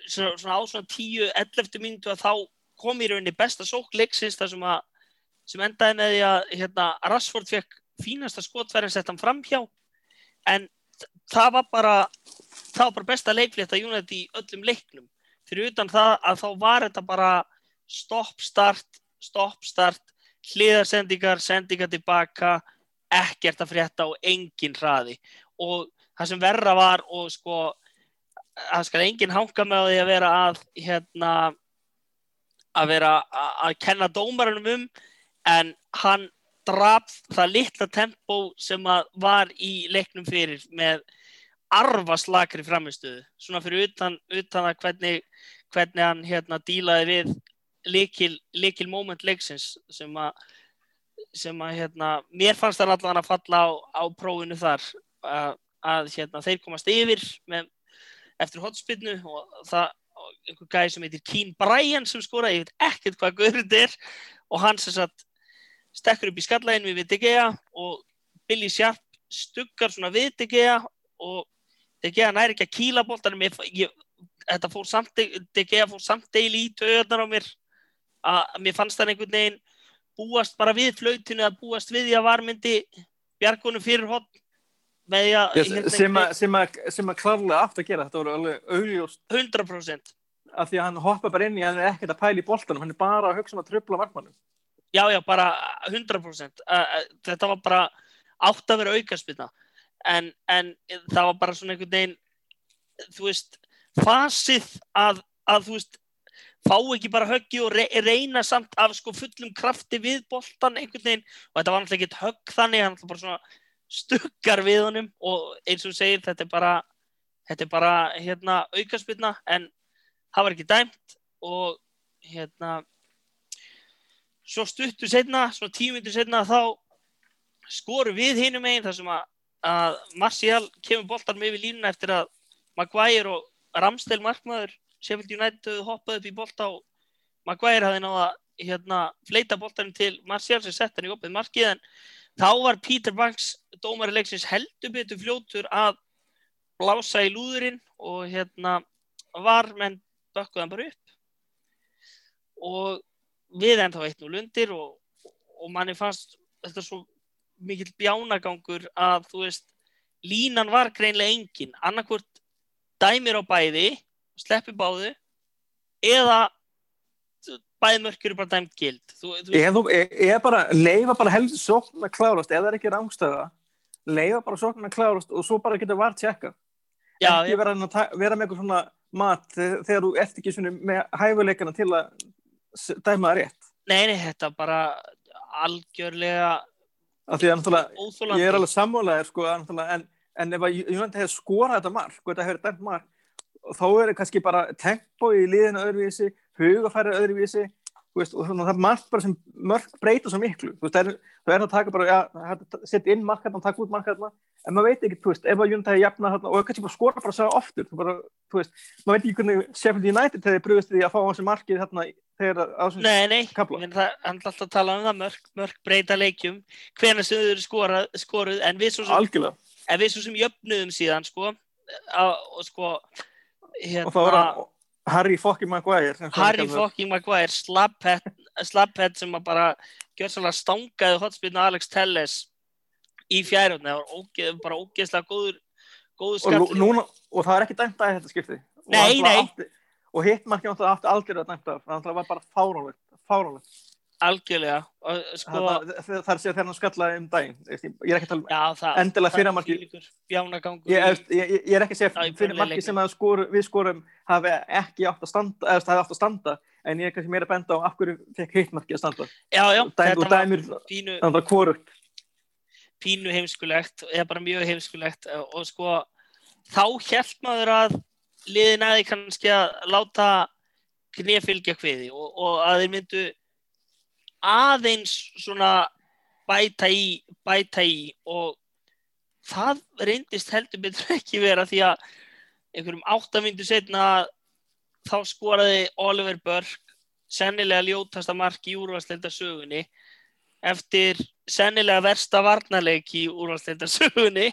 svona, svona á svona 10-11 mínútu að þá kom í rauninni besta sók leiksins þar sem, að, sem endaði með því að hérna, Rashford fekk fínasta skotverðin sett hann framhjá en þ- það var bara það var bara besta leikflétta United í öllum leiknum. Fyrir utan það að þá var þetta bara stopp start stopp start, hliðarsendingar sendingar tilbaka ekkert að frétta og engin hraði. Og það sem verra var og sko það skal engin hanga með því að vera að hérna að vera að, að kenna dómaranum um en hann draf það litla tempó sem að var í leiknum fyrir með arfaslakri framistöðu svona fyrir utan, utan að hvernig, hvernig hann hérna dílaði við likil, likil moment leiksins sem að sem að hérna, mér fannst það allan að falla á, á prófinu þar. Að, að hérna, þeir komast yfir með, eftir hotspinnu og það og einhver gæði sem heitir Keen Bryan sem skora, ég veit ekkert hvað guður er og hann sem sagt stekkur upp í skallæginu við De Gea og Billy Sharp stuggar svona við De Gea og De Gea næri ekki að kýla ég, þetta fór samt De Gea fór samt deili í töðunar á mér. Að mér fannst það einhvern veginn búast bara við flautinu að búast við því að var myndi bjargunum fyrir hot að yes, sem, að, sem, að, sem að klárlega átt að gera þetta voru alveg augljóst. 100% af því að hann hoppa bara inn í hann er ekkert að pæla í boltanum hann er bara að hugsa um að tröfla vartmannum já já bara 100% Að- að þetta var bara átt að vera aukaspilna en, en það var bara svona einhvern veginn þú veist fasið að, að þú veist fá ekki bara höggi og re reyna samt af sko fullum krafti við boltan einhvern veginn. Og þetta var náttúrulega ekkert högg þannig hann bara svona stuggar við honum og eins og segir þetta er bara þetta er bara hérna aukaspilna en það var ekki dæmt og hérna svo stuttu setna, svona tíu myndir setna þá skorum við hinum einn þar sem að, að Martial kemur boltanum yfir línuna eftir að Maguire og Ramsdale markmaður Sheffield United höfðu hoppað upp í bolta og Maguire hafði náða hérna fleita boltanum til Martial sem sett hann í opið markið en þá var Peter Banks dómari leiksins heldur betur fljótur að blása í lúðurinn og hérna var menn bökkuðan bara upp. Og við ennþá eitt nú lundir og, og manni fannst þetta svo mikill bjánagangur að þú veist línan var greinlega engin. Annarkvort dæmir á bæði sleppi báðu eða bæði mörk eru bara dæmt gild. Þú, þú veist, eða e, e, bara leifa bara helst sókn að klárast eða það er ekki rángstöða leifa bara sókn að klárast og svo bara geta vart tjekka já, ekki vera, að ta- vera með eitthvað svona mat þegar, þú ert ekki með hæfuleikana til að dæma það rétt. Nei, nei, þetta bara algjörlega af því að náttúrulega óþólandi ég er alveg sammálaðir sko en, en ef að Júnandi hefði skorað þetta mark og þetta hefði dæmt mark þá er kannski bara tempo í liðinu öðruvísi, hugafæri öðruvísi veist, og að það er margt bara sem mörg breyta svo miklu þú veist, það er, það er að taka bara, ja, setja inn markarna og taka út markarna, en maður veit ekki, þú veist, ef að United er jafna þarna og kannski bara skora bara að segja oftur, þú bara, þú veist maður veit ekki hvernig Sheffield United hefði brúðist því að fá á þessi markið þarna þegar á þessum Nei, nei, kapla. menn það, hann er alltaf að tala um það mörg, mörg breyta leikjum sem þau eru skorað, skoruð en við svo sem, en við svo sem jöfnuðum síðan sko, á, og sko hérna, og það var að Harry fucking Maguire Harry hann fucking Maguire slaphead sem að bara gjör svolítið stangaði hotspilna Alex Telles í fjærhundin það var bara ógeðslega góður góður og, skall núna, og það er ekki dæmt að þetta skipti. Og Nei, hann nei. átti, og hitt markið átti þannig að það var bara fáránlegt algjörlega. Og sko, Þarna- það það er sér þegar hann skallaði um daginn ég er ekki að tala um það, endilega það þvílíkur bjánagangur Ég, ég, ég, er ekki að segja fyrir marki sem að skoru, við skorum hafi ekki átt að standa eða það hafi átt að standa en ég er kannski meira benda á af hverju fekk hitt marki að standa. Já, já, þetta og dæmir pínu, þannig að hvorugt. Pínu heimskulegt eða bara mjög heimskulegt og, og sko þá held maður að liðin aði kannski að láta knefylgja kviði og, og að þeir myndu aðeins svona bæta í, bæta í og það reyndist heldur betur [LAUGHS] ekki vera því að einhverjum áttamindu setna þá skoraði Oliver Burke sennilega ljótasta mark í úrvarsleita sögunni eftir sennilega versta varnarleik í úrvarsleita [LAUGHS] sögunni.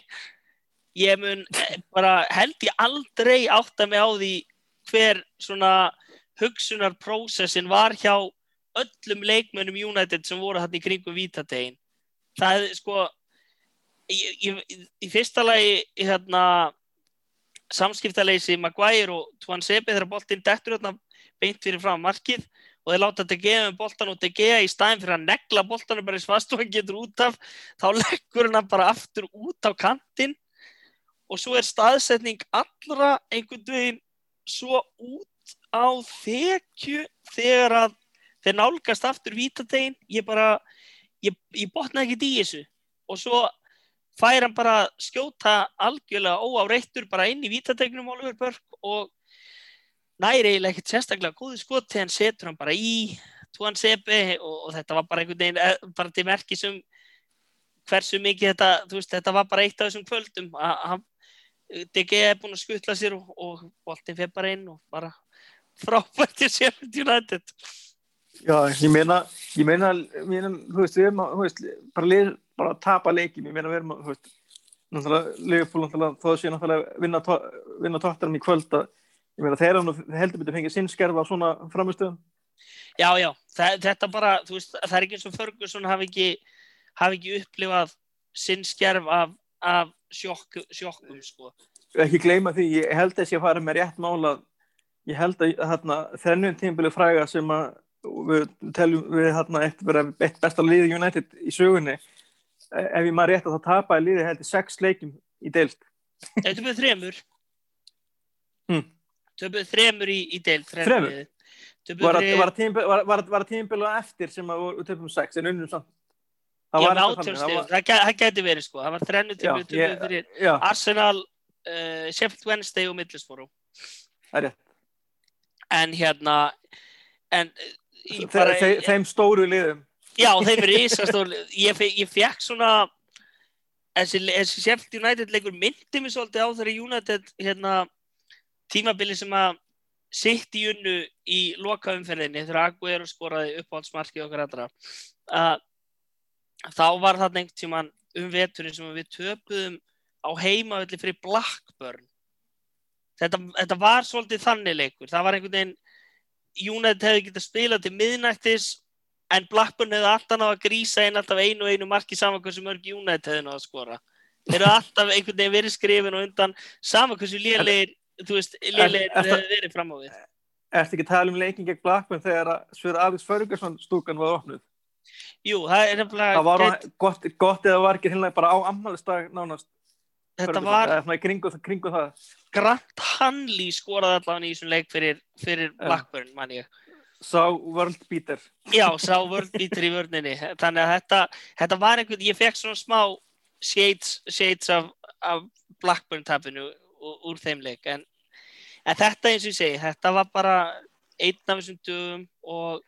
Ég mun bara held ég aldrei átta mig á því hver svona hugsunarprósessin var hjá öllum leikmönnum United sem voru hann í kringum vítategin það er sko í, í, í fyrsta lagi hérna samskiptaleysi Maguire og Tuan Sebi þegar boltinn dettur hérna beint fyrir fram markið og þeir láta De Gea með boltan og De Gea í staðin fyrir að negla boltanum bara eins fast og hann getur út af þá leggur hann bara aftur út á kantinn og svo er staðsetning allra einhvern veginn svo út á þekju þegar að þeir nálgast aftur vítategin ég bara, ég, ég botna ekkert í þessu. Og svo fær hann bara skjóta algjörlega óáreittur bara inn í vítategnum Oliver Burke og næri eiginlega ekkert sérstaklega góði skot þegar hann setur hann bara í Tuan Sebe og, og þetta var bara einhvern veginn eh, bara til merki sem hversu mikið þetta, þú veist, þetta var bara eitt af þessum kvöldum að hann DG er búinn að skutla sér og, og boltinn fyrir bara inn og bara frábært til Sheffield United Já, ég meina, ég meina, meina þú veist, við erum að, þú veist, bara, lið, bara að tapa leikin, ég meina, við erum að, þú veist, náttúrulega, Liverpool, náttúrulega, þó að sé náttúrulega vinna, to- vinna tóttarinn í kvöld að, ég meina, þeir eru heldur betur fengið sinnskerfa á svona framistöðum. Já, já, það, þetta bara, þú veist, það er ekki eins og Ferguson hafi ekki, hafi ekki upplifað sinn skerf af, af sjokk, sjokkum, sko. Ekki gleyma því, ég held að ég fara með rétt mála, ég held að þarna þennum tímbilið fræga sem að við teljum við þarna eitt vera eitt besta liði United í sögunni ef ég maður rétt að það tapaði liði heldur sex leikjum í deild. Þau töpuðu þremur. Mm. Töpuðu þremur í, í deil. Þremur? Var þremur. það tímbil, eftir sem að við töpum sex en unnum samt? Það Það, gæ- það gæti verið, sko. Það var þrennu töpuðu ég- fyrir Já, Arsenal, uh, Sheffield Wednesday og Middlesbrough. það rétt. En hérna, en uh, í Þe, þe, þeim stóru liðum. Já, þeim er risastór ég, fe- ég fekk svona þessi, þessi Sheffield United leikur myndi mig svolítið á þeirri United hérna, tímabili sem að sitt í unnu í lokaumferðinni þegar Aguero skoraði uppáhaldsmarkið okkar allra. Uh, þá var það einhvern tíman um veturinn sem við töpuðum á heimavelli fyrir Blackburn. Þetta, þetta var svolítið þannig leikur. Það var einhvern veginn United hefði getað spilað til miðnættis en Blackburn hefði alltaf náða að grísa inn alltaf einu og einu marki saman hversu mörg United hefði náða að skora þeir eru alltaf einhvern veginn verið skrifin og undan saman hversu lélegir þú veist, það- hefði verið fram á við Ertu ekki að tala um leikin gegn Blackburn þegar að Sver Alex Ferguson stúkan var opnuð? Jú, það er nefnilega Það var gott, gott eða var ekki hinnlega bara á ammælistag nánast. Þetta var svona í kringu, kringu það. Grant Hanley skoraði allavega í þessum leik fyrir, fyrir. Blackburn, mann ég Sá world beater. Já, sá vörðbítur í vörninni þannig að þetta, þetta var einhvern ég fekk svona smá shades, shades af, af Blackburn tapinu úr, þeim leik en, en þetta eins og ég segi, þetta var bara einn af þessum dögum og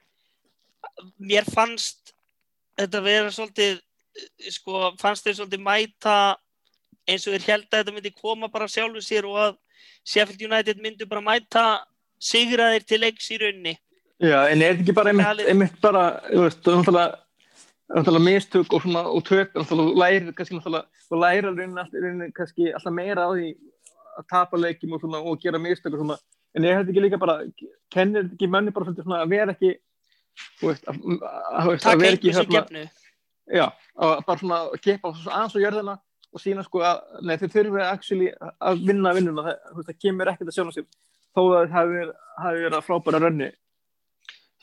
mér fannst þetta vera svolítið sko, fannst þeir svolítið mæta eins og þeir held að þetta myndi koma bara sjálfu sér og að Sheffield United myndi bara mæta sigraðir til leiks í raunni Já, en er þetta ekki bara einmitt, einmitt bara, þú veist, náttúrulega mistök og svona og tök, náttúrulega þú lærir kannski náttúrulega þú lærir rauninni, kannski alltaf meira á því að tapa leikjum og svona og gera mistök og svona, en er þetta ekki líka bara kennir þetta ekki mönni bara svolítið svona að vera ekki þú veist, að, að, að, að vera ekki einhver sem hérna, gefnu. Já, bara svona að gefa aðeins á jörðina og sína sko að, nei, þeir þurfið actually að vinna vinnuna, það, það kemur ekkert að sjóna sér þó að það hafi verið, að frábæra rönni.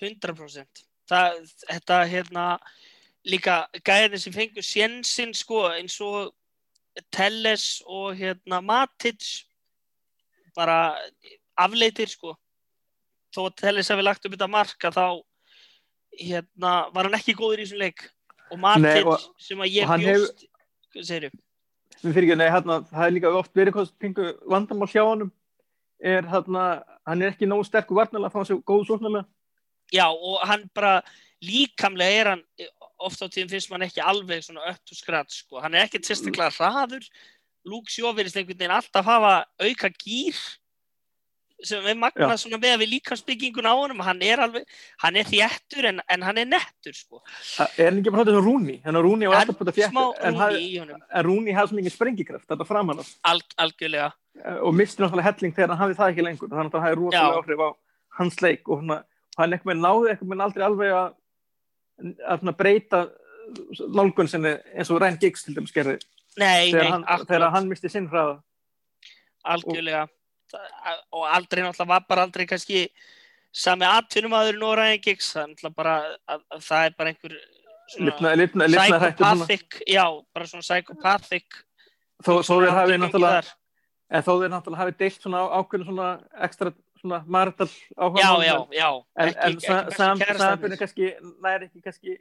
100% það, þetta hérna líka gæðin sem fengur sjensin sko eins og Telles og hérna Matic bara afleitir sko. Þó að Telles hafi lagt upp þetta marka þá hérna var hann ekki góður í þessum leik. Og Matic Nei, og- sem að ég bjóst hvað segirðu? Mér fyrir ekki, nei, hérna, það er líka oft verið hvað pingu vandamál hjá honum. Er hérna, hann er ekki nógu sterkur varnalega að fá sér góð sóknarlega Já og hann bara líkamlega er hann oft á tíðum finnst mann ekki alveg svona to scratch sko. hann er ekkert sérstaklega hraður. Luke Shaw verðist einhvern veginn alltaf hafa auka gýr sem er magnað svona með að við líkamsbyggingun á honum hann er alveg, hann er þjættur en, en hann er nettur sko. Er hann ekki bara þetta Rúni? Þannig að Rúni var hann alltaf búin að fjætta en, rúni hafði- í honum. en Rúni hafði svo mikið sprengikraft þetta framan af. Al, algjörlega. Og misti náttúrulega helling þegar hann hafði það ekki lengur þannig að það hafði rosalega áhrif á hans leik og svona, hann eitthvað náði eitthvað aldrei alveg að, að svona breyta nálgun sinni eins og Ryan Giggs til dæmis gerði þegar, hann, þegar hann misti sinn hraða. Algjörlega. Það- og aldrei náttúrulega var bara aldrei kannski sami atvinnumadurinn og Ryan Giggs það er náttúrulega bara að, að það er bara einhver svona hættur svona psychopathic, já, bara svona psychopathic þó, þó þeir hafi hugsunarháttur náttúrulega þar. en þó þeir náttúrulega hafi deilt svona ákveðin svona ekstra svona marital áhuga já, já, já en, en ekki sa- bestu sam- kærastarnir. samanbyrni kannski næri ekki kannski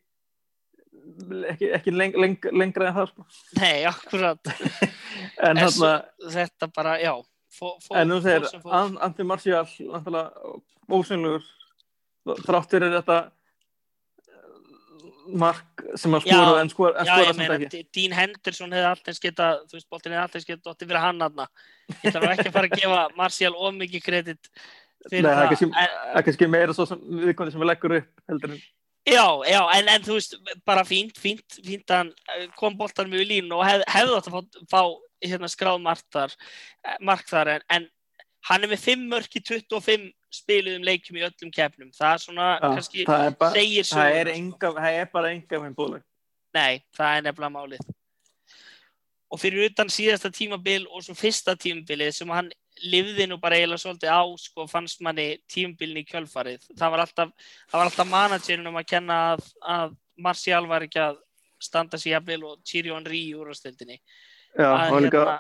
ekki, ekki leng, leng, lengra en það sko. nei, akkurat [LAUGHS] en En hérna þetta bara, já en nú segir fór sem fór. An- Anthony Martial náttúrulega ósynlugur þrátt fyrir þetta eh, mark sem að skora Já, en skora, en já, skora ég samt ekki D- Dean Henderson hefði alltaf geta, þú veist, boltin hefði alltaf geta dottið fyrir hann aðna. Ég nú ekki að fara að gefa Martial of mikið kredit fyrir Nei, það er það. er kannski meira svo sem viðkomandi sem við leggur upp heldur en já, já, en, en þú veist, bara fínt, fínt, fínt hann eh, kom boltan mjög í línu og hef, hefði átt að fá, fá hérna, skráð mark þar, eh, mark þar en, en hann er með 5 mörk í 25 spiluðum leikjum í öllum keppnum. Það er svona, Já, kannski, það er, bara, segir það er, sko. enga, það er bara enga með búleg Nei, það er nefnilega málið. Og fyrir utan síðasta tímabil og svo fyrsta tímabilið sem hann lifði nú bara eiginlega svolítið á, sko, fannst manni tímabilin í kjölfarið. Það var alltaf, alltaf managerinn um að kenna að, að Martial var ekki að standa sér jafnvel og Thierry Henry í úrvastildinni. Já, það var líka, hérna,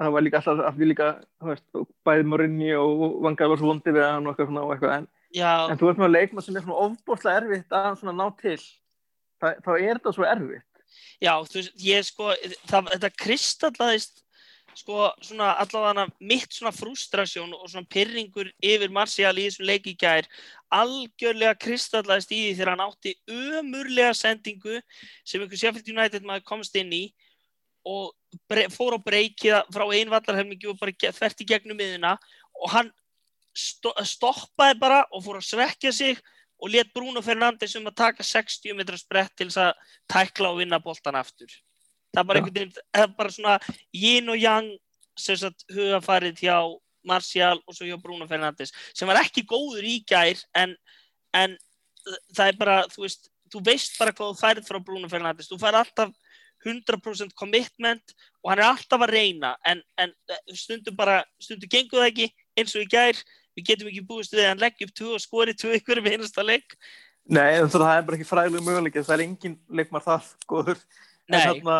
það var líka alltaf að við líka, þú veist, bæði Morinni og Vangar var svo vondi við hann og eitthvað svona og eitthvað en, en þú ert með leikmann sem er svona ofbúrslega erfitt að svona ná til. Þa, þá er þetta svo erfitt. Já, þú veist, ég sko, það, þetta kristallaðist sko, svona allavega mitt svona frustrasjón og svona pyrringur yfir Martial í þessum leik í gær algjörlega kristallaðist í því þegar hann átti ömurlega sendingu sem einhver Sheffield United maður komst inn í og fór á breykið frá einn vallarhelmingi og bara þvert í gegnum miðuna og hann sto stoppaði bara og fór að svekja sig og let Bruno Fernandes um að taka 60 metra sprett til þess að tækla og vinna boltan aftur. Það er bara einhvern veginn, það er bara svona yin og yang sem sagt hugafarið hjá Martial og svo hjá Bruno Fernandes sem var ekki góður í gær en, en það er bara, þú veist, þú veist bara hvað þú færið frá Bruno Fernandes, þú færið alltaf 100% commitment og hann er alltaf að reyna en, en stundum bara, stundum gengur það ekki eins og í gær, við getum ekki búist við að hann leggja upp 2 og skori 2 ykkur með einasta leik. Nei, en það er bara ekki fræðileg möguleik það er engin leikmar það góður. En Nei. þarna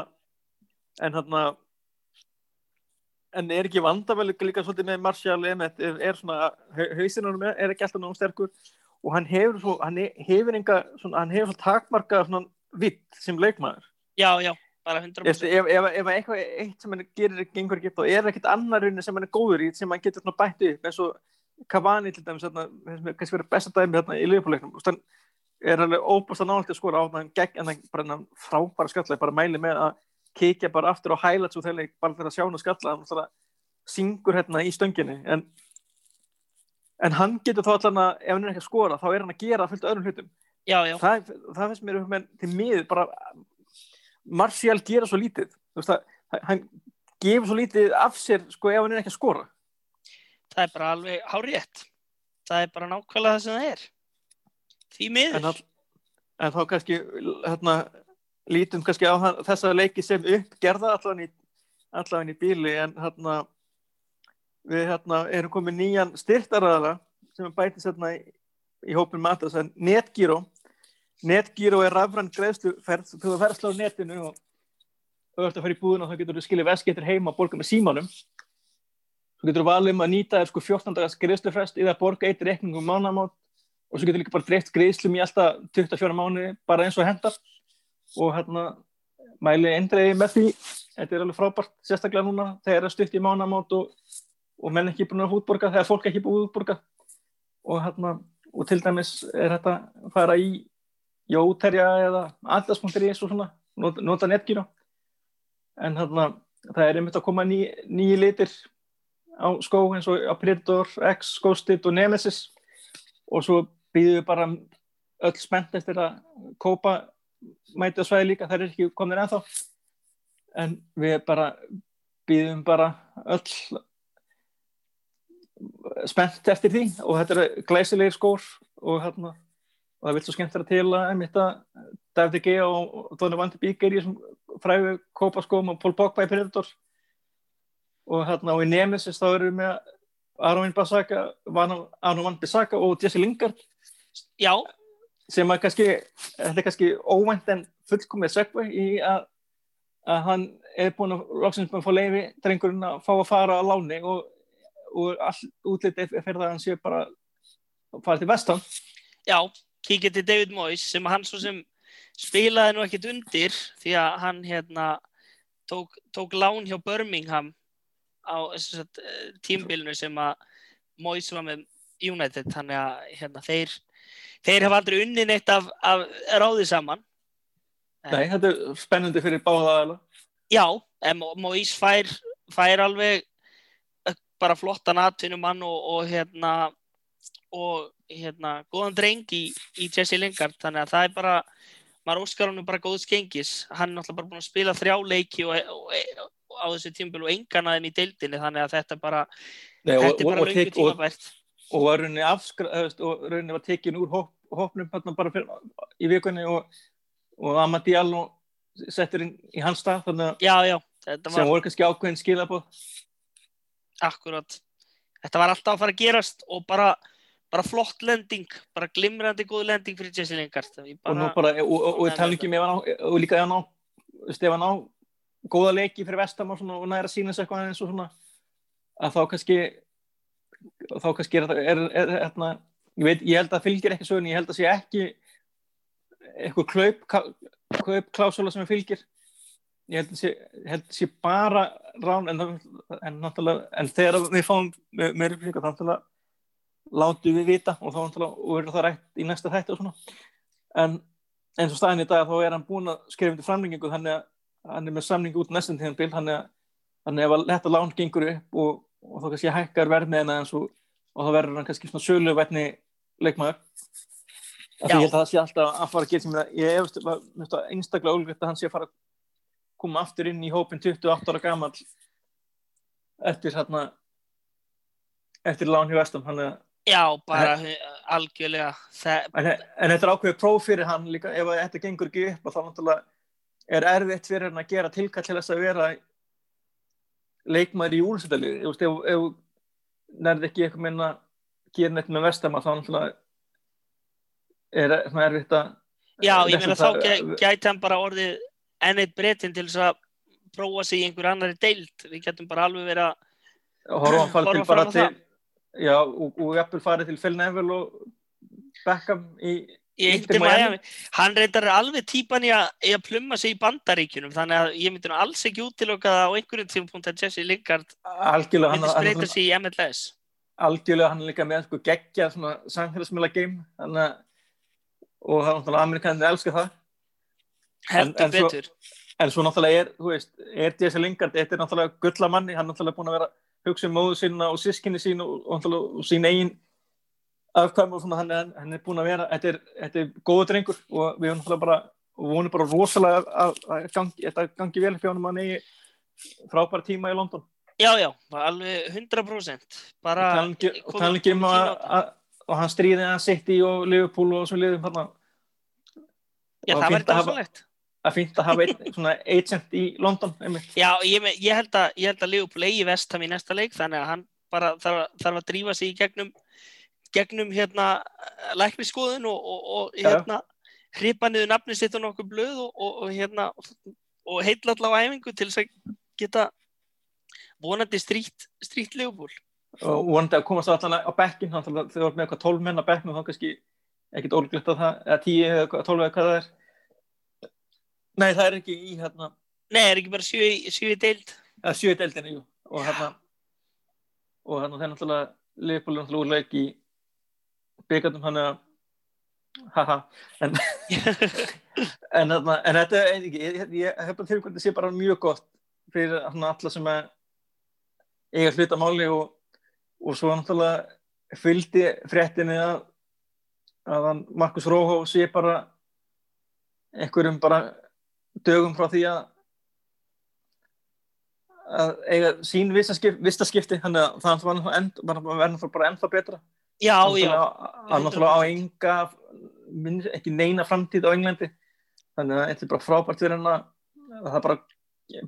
en þarna en er ekki vandavel líka svolítið með Martial Emmett er, er svona, hausinunum er, er ekki alltaf náttúrulega sterkur? Og hann hefur svo, hann he- hefur enga, svona, hann hefur svo takmarka svona vitt sem leikmaður. Já, já, bara Ef, 100% ef, ef, ef eitthvað eitt sem hann gerir gengur ekki þá er ekkert annar rauninni sem hann er góður í sem hann getur bætt upp eins og Cavani til dæmis þarna, kannski verið besta dæmi þarna í liðbúleiknum er alveg óbúst að náttúrulega skora á hann gegn en hann bara frábæra skalla bara mæli með að kíkja bara aftur á highlights og þegar bara þegar að sjá hann skalla hann syngur hérna í stönginni. En, en hann getur þá allan að ef hann er ekki að skora þá er hann að gera fullt öðrum hlutum. Já, já, það, það finnst mér um til miður bara Martial gera svo lítið. Veist að hann gefur svo lítið af sér sko ef hann er ekki að skora. Það er bara alveg hárétt það er bara nákvæmlega það sem það er. Því miður. En, all, en þá kannski hérna, lítum kannski á hann, þessa leiki sem uppgerða allan í, allan í bíli en hérna við hérna erum komið nýjan styrtaraðala sem er bætist hérna í, í hópin matas en Netgyro Netgyro er rafrann greiðsluferð þú ferðsla á netinu og að fara í búðuna og þá getur þú skilja veskettir heima og borga með símanum. Þú getur valið um að nýta sko 14 dagars greiðslufrest eða borga eitt reikningum mánamátt og svo getur líka bara dreift greiðslum í alltaf 24 mánu bara eins og hendar og hérna mæli eindreiði með því. Þetta er alveg frábært, sérstaklega núna þegar það er stutt í mánamátt og, og menn ekki búin að útborga, þegar fólk ekki búin að útborga. Og hérna og til dæmis er þetta að fara í jóterja eða allas.is og svona, nota, nota netgíra. En hérna það er einmitt að koma ný, nýji litir á skó eins og Predator, X, Ghosted og Nemesis. Og svo býðum við bara öll spennt eftir að kópa mæti á svæði líka, það er ekki komin ennþá. En við bara býðum bara öll spennt eftir því og þetta er glæsilegir skór og hérna og það vil svo skemmt vera til að einmitt að David G. og Dóni Vandi Bík er í þessum fræðu kópaskóm og Pól Bokba í Predator og hérna og í Nemesis þá erum við með Aron Bissaka, Aron Van Bissaka og Jesse Lingard. Já, sem að kannski, þetta er kannski óvænt en fullkomið segvi í að, að hann er búin að loksins búin að fá leiði drengurinn að fá að fara á láni og, og all útlitið fyrir það að hann sé bara að fara til vestan. Já, kíkja til David Moyes sem hann svo sem spilaði nú ekkit undir því að hann hérna tók, tók lán hjá Birmingham á sagt, tímbilinu sem að Moyes var með United. Þannig að hérna, þeir þeir hafa aldrei unnin eitt af, af ráði saman. Nei, þetta er spennandi fyrir báða aðeila já, en Moís fær, fær alveg bara flottan atvinnumann og, og hérna og hérna góðan dreng í, í Jesse Lingard. Þannig að það er bara maður óskar hann bara góðs gengis. Hann er náttúrulega bara búin að spila þrjá leiki og, og, og á þessu tímbil og engan aðeins í deildinni. Þannig að þetta er bara Nei, og, þetta er bara lungu tímabært. og var rauninni afskrað og rauninni var tekin úr hóp, hópnum hérna bara fyrir, í vikunni og, og Amadial og settur inn í hans stað þannig að sem voru kannski ákveðin skilabóð akkurat. Þetta var alltaf að fara að gerast og bara, bara flott lending bara glimrandi góð lending fyrir Jesse Lingard. Ég og bara, bara, og, og, og tala ekki ef hann á og líka ef hann á, ef hann á góða leiki fyrir vestam og, næra sína sér eitthvað eins og svona. Að þá kannski þá kannski er þetta ég, veit, ég held að fylgir ekki sögni, ég held að sé ekki eitthvað klaup klásula sem fylgir. Ég held að sé, held að sé bara rán en, en, en þegar við fáum meira upplýsingar þá náttúrulega látum við vita og þá verður það rætt í næsta þætti og svona. En eins og staðin í dag þá er hann búin að skrifa til framlengingu þannig að hann er með samningu út næstum tíðan bil þannig að, þannig að ef þetta lán gengur upp og, og þá kannski hækkar verðmiðina eins og, og þá verður hann kannski svona söluvætni leikmaður. Því ég held að það sé alltaf að fara að gera sem það, ég efast einstaklega ólgriðt að hann sé að fara að koma aftur inn í hópin 28 ára gammal eftir hérna eftir lán hjá Vestam hann er já, bara algjörlega. Það, En, en þetta er ákveðið próf fyrir hann líka. Ef þetta gengur ekki upp þá náttúrulega er erfitt fyrir hann að gera tilkall til þess að vera leikmaður í úlsættalið ef, ef, ef nærði ekki eitthvað minna gera neitt með Vestama þá náttúrulega er svona erfitt að já, ég meina þá gæti hann bara orðið enn eitt breytin til þess að prófa sig í einhver annari deild. Við getum bara alveg verið að horfa fram á til já, og, og jafnvel farið til Phil Neville og Beckham í, Í Inter Inter Miami. Hann reyndar alveg típan í að, í að plumma sig í bandaríkjunum þannig að ég myndi nú alls ekki útiloka það á einhverjum tímapunkt að Jesse Lingard algjörlega hann, myndi spreita sig í MLS. algjörlega hann er líka með sko geggja svona samfélagsmiðla game þannig og það er náttúrulega amerikanir elska það Heldur en svo- betur. en svo náttúrulega er, þú veist, er Jesse Lingard þetta er náttúrulega gullamanni, hann er náttúrulega búin að vera hugsa um móðu sína og sískinni sín og, og, og sín eigin afkvæm og svona, hann er, hann er búin að vera þetta er, þetta er góður drengur og við náttúrulega bara, vonum bara rosalega að, að gangi, þetta gangi vel fyrir honum að hann eigi frábæra tíma í London Já, já, alveg 100%. Bara og ekki um komið að, að og hann stríði að City og Liverpool og svo liðum hann Já, það verður dásalegt. Að fínt að hafa einn [LAUGHS] svona agent í London einmitt. Já, ég, ég held að, ég held að Leopold eigi vestam í næsta leik þannig að hann bara þarf, þarf að drífa sig í gegnum, gegnum hérna lækniskoðun og, og, og Já. hérna hripa niður nafni sitt á nokkuð blöð og, og, og hérna og heitla allavega á æfingu til þess að geta vonandi stríkt, stríkt Leopold. og vonandi að komast allan á bekkin hann þarf þau var með eitthvað 12 menn á bekknum þá kannski ekkit ólglegt að það eða 10 eða eitthvað, 12 eða hvað það er nei það er ekki í hérna. Nei, er ekki bara sjö, í- sjö í deild? eða 7 deildinni jú. Og hérna og hérna þeir náttúrulega Liverpool er náttúrulega úr leik í byggandum hann að haha en [LAUGHS] en, þarna, en þetta er ekki ég, ég, ég hef bara til hvernig þetta sé bara mjög gott fyrir hérna, alla sem að eiga hluta máli og, og svo náttúrulega fylgdi fréttinni að að hann Markus Róhó sé bara einhverjum bara dögum frá því að að eiga sín vistaskipti þannig að það var náttúrulega bara, ennþá betra. Já, já, náttúrulega- hann náttúrulega á enga ekki neina framtíð á Englandi. Þannig að þetta er bara frábært fyrir hann að það bara,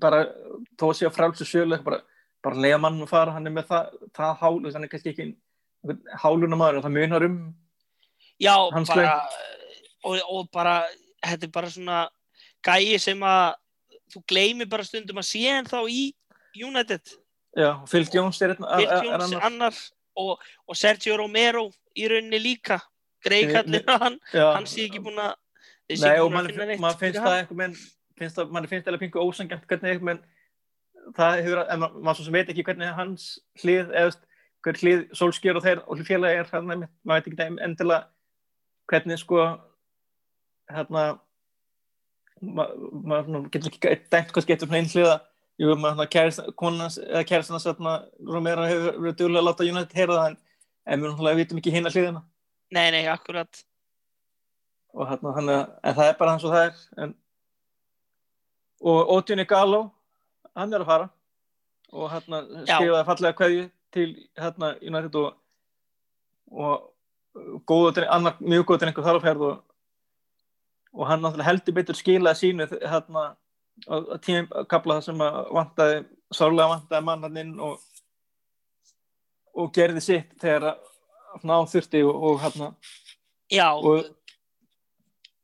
bara þó að sé að frálsu sjölu bara, bara leiða mann að fara, hann er með það, það hál, hann er kannski ekki háluna maður og það munar um já, bara og, og bara, þetta er bara svona gæi sem að þú gleymir bara stundum að sé hann þá í United, já, Phil Jones er, einn- Bill er, er Jones annar. annar og, og Sergio Romero í rauninni líka. Greikallin hann, já, hann sé ekki búin að Nei, og að mann finnst það hann. eitthvað mann finnst það alveg pingu ósangjant hvernig eitthvað menn það hefur, en ma- maður svo sem veit ekki hvernig hans hlið, eða hver hlið sólskjör og þeir og félagi er einmitt, maður veit ekki þeim endilega hvernig sko hérna maður getur ekki dæmt hvað getur svona einhliða. Jú, maður svona kærist, konans, eða kæristans hérna, Romero hefur verið duglega að láta United heyra það en, en við vitum ekki hinna hliðina. Nei, nei, akkurat. Og hérna, hann, en það er bara hans og það er en, og Ótjunni Galó hann er að fara. Og hérna skrifaði fallega kveðju til hérna United og, og góða, annar mjög góð drengur þar á ferð og, og hann náttúrulega heldur betur skilaði sínu hérna tímum kapla það sem að vantaði sárlega vantaði mann hann inn og og gerði sitt þegar að ná þurfti og, og hérna. Já, og,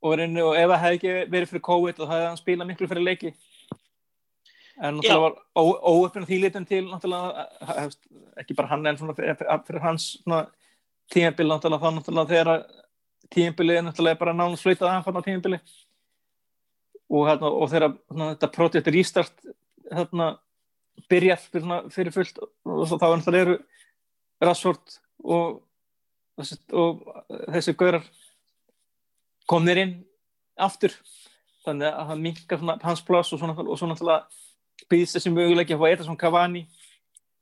og, reyni, og ef það hefði ekki verið fyrir COVID það hefði hann spilað miklu fyrir leiki. En náttúrulega var óöfnum þýlitum til náttúrulega eh, hefst, ekki bara hann en svona fyrir, fyrir hans svona tímabili náttúrulega þá náttúrulega þegar tímabili er náttúrulega bara nánast flautað af hann á tímabili og, hérna, og þegar svona, þetta projekt restart hérna byrjar fyrir, fullt og svo þá náttúrulega eru Rassford og, og, þessi gaurar komnir inn aftur. Þannig að hann minkar hans pláss og og svona býðst þessi möguleiki að fá eitthvað svona Cavani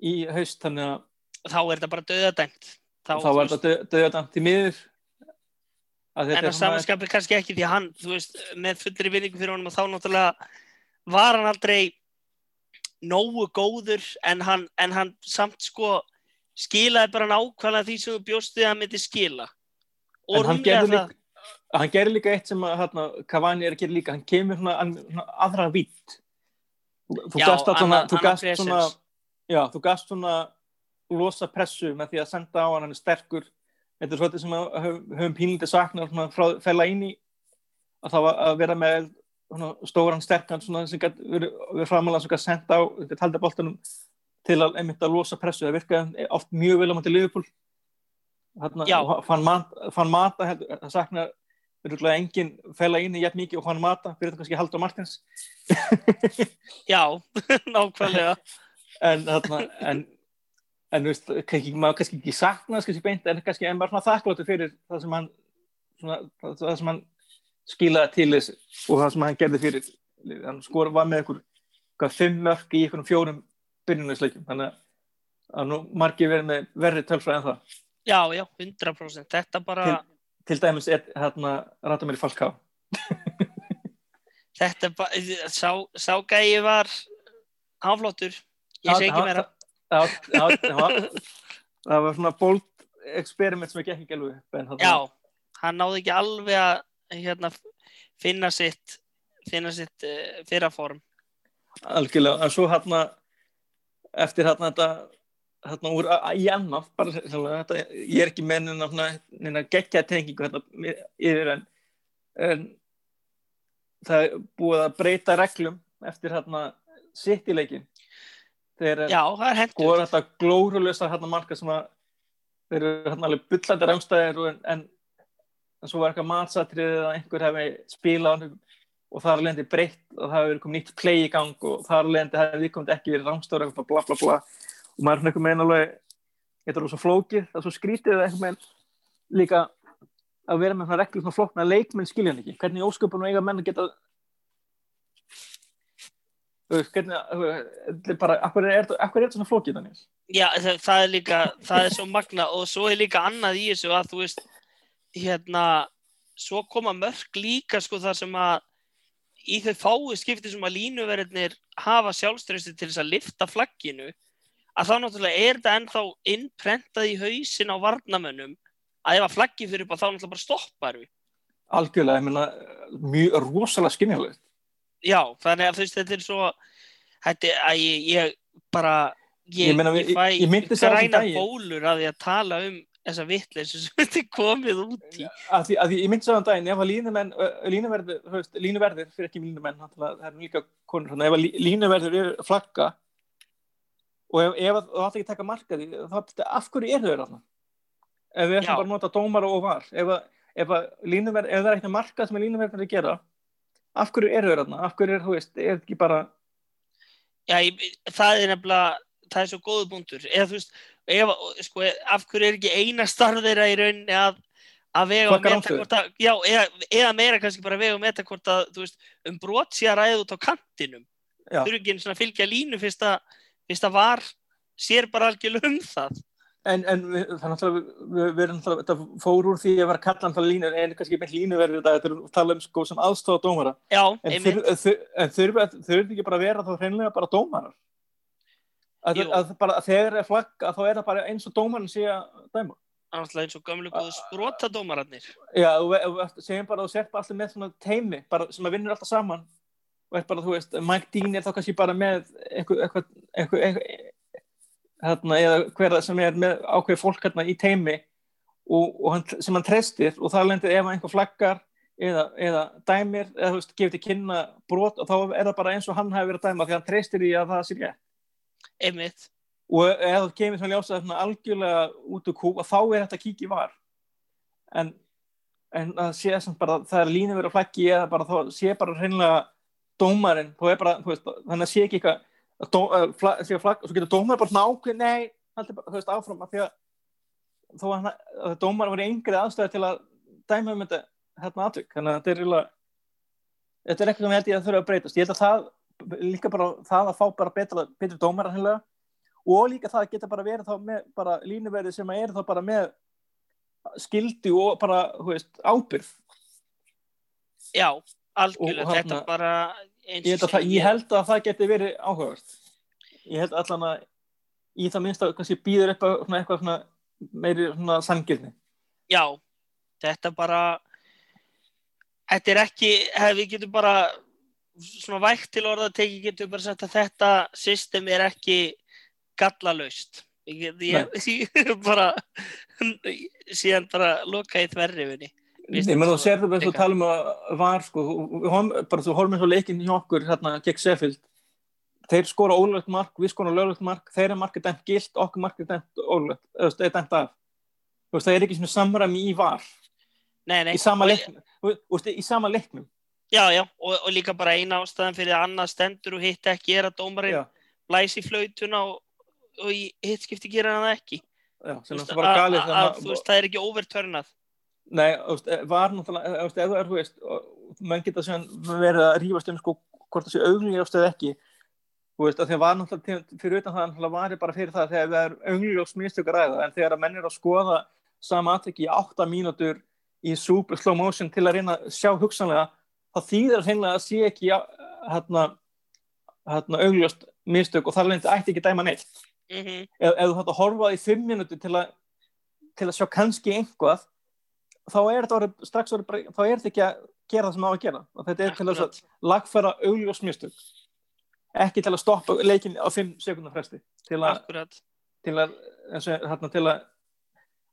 í haust. Þannig að þá er þetta bara döðadæmt þá var þetta döðadæmt í miður en að samanskapir kannski ekki því hann þú veist, með fullri vinningu fyrir honum og þá náttúrulega var hann aldrei nógu góður en hann, en hann samt sko skilaði bara nákvæmlega því sem þú bjóst við að hann myndi skila. Og en hann gerði líka gerir líka eitt sem að hérna, Cavani er að gera líka, hann kemur svona, svona aðra vít þú að svona, þú gast svona svona losa pressu með því að senda á hann hann er sterkur, þetta er svolítið sem að höfum, pínlítið svona, frá fæla inn í að það var að vera með svona, stóran sterkan svona, sem gæti verið, framalega sem gæti senda á þetta taldi boltanum til að einmitt að losa pressu, það virkaði oft mjög vel á mæti. Þarna, fann, mat, fann mata það saknar örgulega enginn fæla inn í jætt mikið og hann mata, fyrir þetta kannski Haldur Martins. Já, [LAUGHS] nákvæmlega. En þarna en, en veist, kannski, maður kannski ekki sakna kannski beint, en kannski en bara svona þakkláttu fyrir það sem hann svona, það, sem hann skilaði til þess og það sem hann gerði fyrir hann skor var með ykkur hvað, fimm mörg í ykkur fjórum byrjunarleikjum þannig að- nú margir verið með verri tölfræði en það. Já, já, 100% þetta bara, til dæmis er hérna Ratamir Falká þetta er bara sá, sá gæi var áflottur, ég segi ekki meira það, það, það, það var svona bold experiment sem ekki ekki alveg upp, en þarna- já, hann náði ekki alveg að hérna, finna sitt finna sitt uh, fyrraform algjörlega, en svo hérna eftir hérna þetta hérna úr í annaf bara sannlega, þetta, ég er ekki með neina geggja tengingu hérna yfir en, en það er búið að breyta reglum eftir hérna sitt í leikin þegar já, það er hendur skora þetta glórulösa hérna marka sem að þeir eru hérna alveg bullandi rámstæðir en, en, en svo var eitthvað matsatrið að einhver hefði spilað og það er lendi breytt og það hefur komið nýtt play í gang og það er lendi það hefði komið ekki verið rámstæður eitthvað bla bla bla. Og maður er svona eitthvað meina alveg þetta er svo flókið, það er svo skrítið eitthvað með líka að vera með svona reglur svona flókna leikmenn skilja hann ekki. Hvernig ósköpunum eiga menn að geta þú veist, hvernig er bara, er, akkur er þetta svona flókið þannig Já, það, það er líka, það er svo magna og svo er líka annað í þessu að þú veist, hérna, svo koma mörg líka sko þar sem að í þau fáu skipti sem að línuverðinir hafa sjálfströsti til þess að lifta flagginu, að þá náttúrulega er þetta ennþá innprentað í hausin á varnamönnum að ef að flaggi fyrir upp að þá náttúrulega bara stoppar við. algjörlega, ég meina mjög rosalega skynjalegt Já, þannig að veist, þetta er svo, þetta er að ég, ég bara, ég, Ég meina, ég, ég- fæ ég græna bólur að að tala um þessa vitleysu sem [LAUGHS] þetta er komið út í. að því, að því ég myndi sagði um daginn ef að þú veist, línuverðir fyrir ekki línumenn, það eru líka konur svona, ef að lí- línuverðir eru að flagga og ef, ef að þú átt ekki að taka marka því, þá af hverju eru þeir þarna? Ef við ætlum bara að nota dómara og var ef, að, ef, að línuverð, ef það er eitthvað marka sem að línuverðir að gera af hverju eru þeir þarna? Af hverju er, þú veist, er ekki bara Já, ég, það er nefnilega, það er svo góðu búndur. Eða þú veist, ef, sko, af hverju er ekki eina starf þeirra í rauninni að, að vega og rangstöðu. hvort að, já, eða, eða meira kannski bara vega og meta hvort að, þú veist, um brot sé að ræða út á kantinum. Já. Þurfi ekki einu svona að fylgja línu fyrst að, fyrst að var sér bara algjörlega um það. En, en við, það er náttúrulega, við, við erum náttúrulega, þetta fór úr því að vera kallan það línur, en kannski með línuverðir þetta, þetta er að tala um sko sem aðstofa dómara. Já, En, einmitt. en þurfa, þurfa ekki bara að vera þá hreinlega bara dómarar? Að, að, bara, að þegar er flagga, þá er það bara eins og dómarinn sé að dæma. Náttúrulega eins og gömlu góðu sprotadómararnir. Já, og, og, og segjum bara að þú sett bara alltaf með svona teimi, bara, sem að vinnur alltaf saman og er bara, þú veist, Mike Dean er þá kannski bara með eitthvað, eitthvað, eitthvað, eitthvað hérna, eða hverða sem er með ákveð fólk hérna í teimi og, og hann, sem hann treystir og það lendir ef einhver flaggar eða, eða dæmir, eða þú veist, gefur til kynna brot og þá er það bara eins og hann hefur verið að dæma því hann treystir í að það sé rétt Einmitt. og ef það kemur svona ljósa svona algjörlega út úr kú og þá er þetta kík í var en, en að sé sem bara það er línu verið að flaggi eða bara þá sé bara hreinlega dómarinn, þá er bara, þú veist, þannig að sé ekki eitthvað að að sé að flagg, og svo getur dómarinn bara ákveð, nei, þú veist, áfram af því að þó að, að dómarinn var í yngri aðstöðu til að dæma um þetta hérna atvik, þannig að þetta er eiginlega þetta er eitthvað sem ég held ég að þurfa að breytast. Ég held að það, líka bara það að fá bara betra, betri dómar hennilega og líka það að geta bara verið þá með bara línuverði sem að eru þá bara með skildi og bara, þú veist, ábyrð Já, algjörlega. Þetta þarna- bara ég það, ég held að það geti verið áhugavert. Ég held allan að í það minnst að kannski býður upp svona, eitthvað svona meiri svona sangirni Já, þetta bara þetta er ekki hef, við getum bara svona vægt til orða tekið getum bara sagt að þetta system er ekki gallalaust. Ég, ég, [LAUGHS] ég bara síðan bara loka í þverrifinni Ég menn þú eins og líka. tala um að var sko, bara þú horfum eins og leikinn hjá okkur hérna gegn Seffield þeir skora ólögt mark, við skora löglegt mark þeirra mark er dæmt gilt, okkur mark er dæmt ólögt, eða dæmt af þú veist, það er ekki svona samræmi í var nei, nei. í sama leiknum veist, í sama leiknum Já, já, og, og líka bara eina ástæðan fyrir að annað stendur og hitt ekki er að dómarinn Já. blæs í flautuna og, og hitt skipti gera hann ekki. Já, Þú veist, að- að- að, þú veist, það er ekki overturnað. Nei, veist, var náttúrulega, veist, ef þú er, þú veist, menn geta síðan verið að rífast um sko hvort það sé augljóst eða ekki, þú veist, að því að var náttúrulega fyrir utan það, náttúrulega var ég bara fyrir það þegar það er augljóst mistök að ræða, en þegar að menn er að skoða sama atveki í átta mínútur í super slow motion til að reyna að sjá hugsanlega, þýðir það hreinlega að sé ekki hérna, hérna augljóst mistök og þar lendi ætti ekki dæma neitt. Mm ef, ef þú þá er þetta strax orðið þá er þetta ekki að gera það sem á að gera. Og þetta er til þess að lagfæra augljós mistök. Ekki til að stoppa leikin á fimm sekundar fresti. Til að, til að, eins og, hérna, til að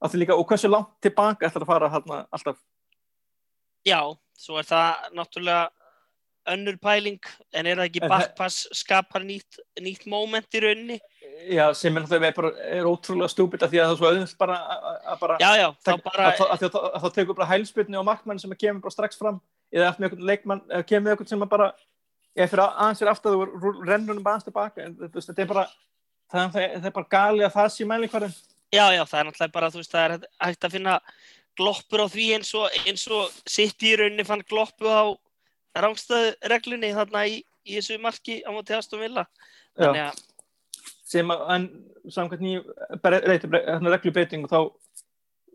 að líka, og hversu langt tilbaka ætlar að fara hérna alltaf? Já, svo er það náttúrulega önnur pæling, en er það ekki það- backpass skapar nýtt, nýtt moment í rauninni? Já, sem er, bara, er ótrúlega stúpid að því að það er svo auðvitað bara að- að bara Já, já, þá bara, að, að, að, að, að þá tekur bara hælspilni og markmann sem kemur bara strax fram eða eftir með einhvern leikmann eða kemur með einhvern sem að bara eða fyrir að- aðeins fyrir aftur og rennur um aðeins tilbaka þú þetta er bara það, það, það er bara gali að það sé mælikvarðin já, já, það er náttúrulega bara, þú veist, það er hægt að finna gloppur á því eins og, eins og sitt í rauninni fann gloppu á rángstæðu reglunni þarna í, í þessu marki á móti Aston Villa. Þannig að, sem að en samkvæmt nýjum reglubeiting þá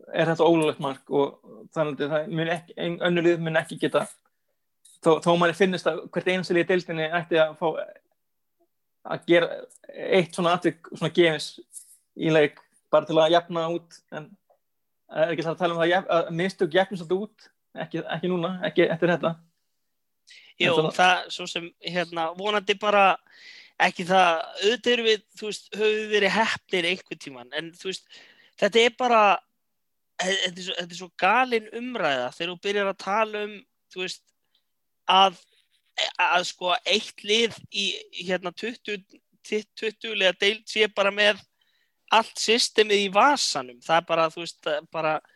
er þetta ólulegt mark og þannig að það mun ekki, lið mun ekki geta þó, þó manni finnist að hvert í deildinni ætti að fá að gera eitt svona atvik svona gefins í leik bara til að jafna út en það er ekki það að tala um það að, jafn- að mistök jafnist alltaf út ekki, ekki núna, ekki eftir þetta. En svona- það, svo sem, hérna, vonandi bara ekki það, auðvitað erum við, þú veist, höfum við verið heppnir einhvern tíman, en þú veist, þetta er bara, þetta er svo, þetta er svo galin umræða þegar þú byrjar að tala um, þú veist, að, að sko eitt lið í hérna 20, 20 liða deild sé bara með allt systemið í vasanum, það er bara, þú veist, bara það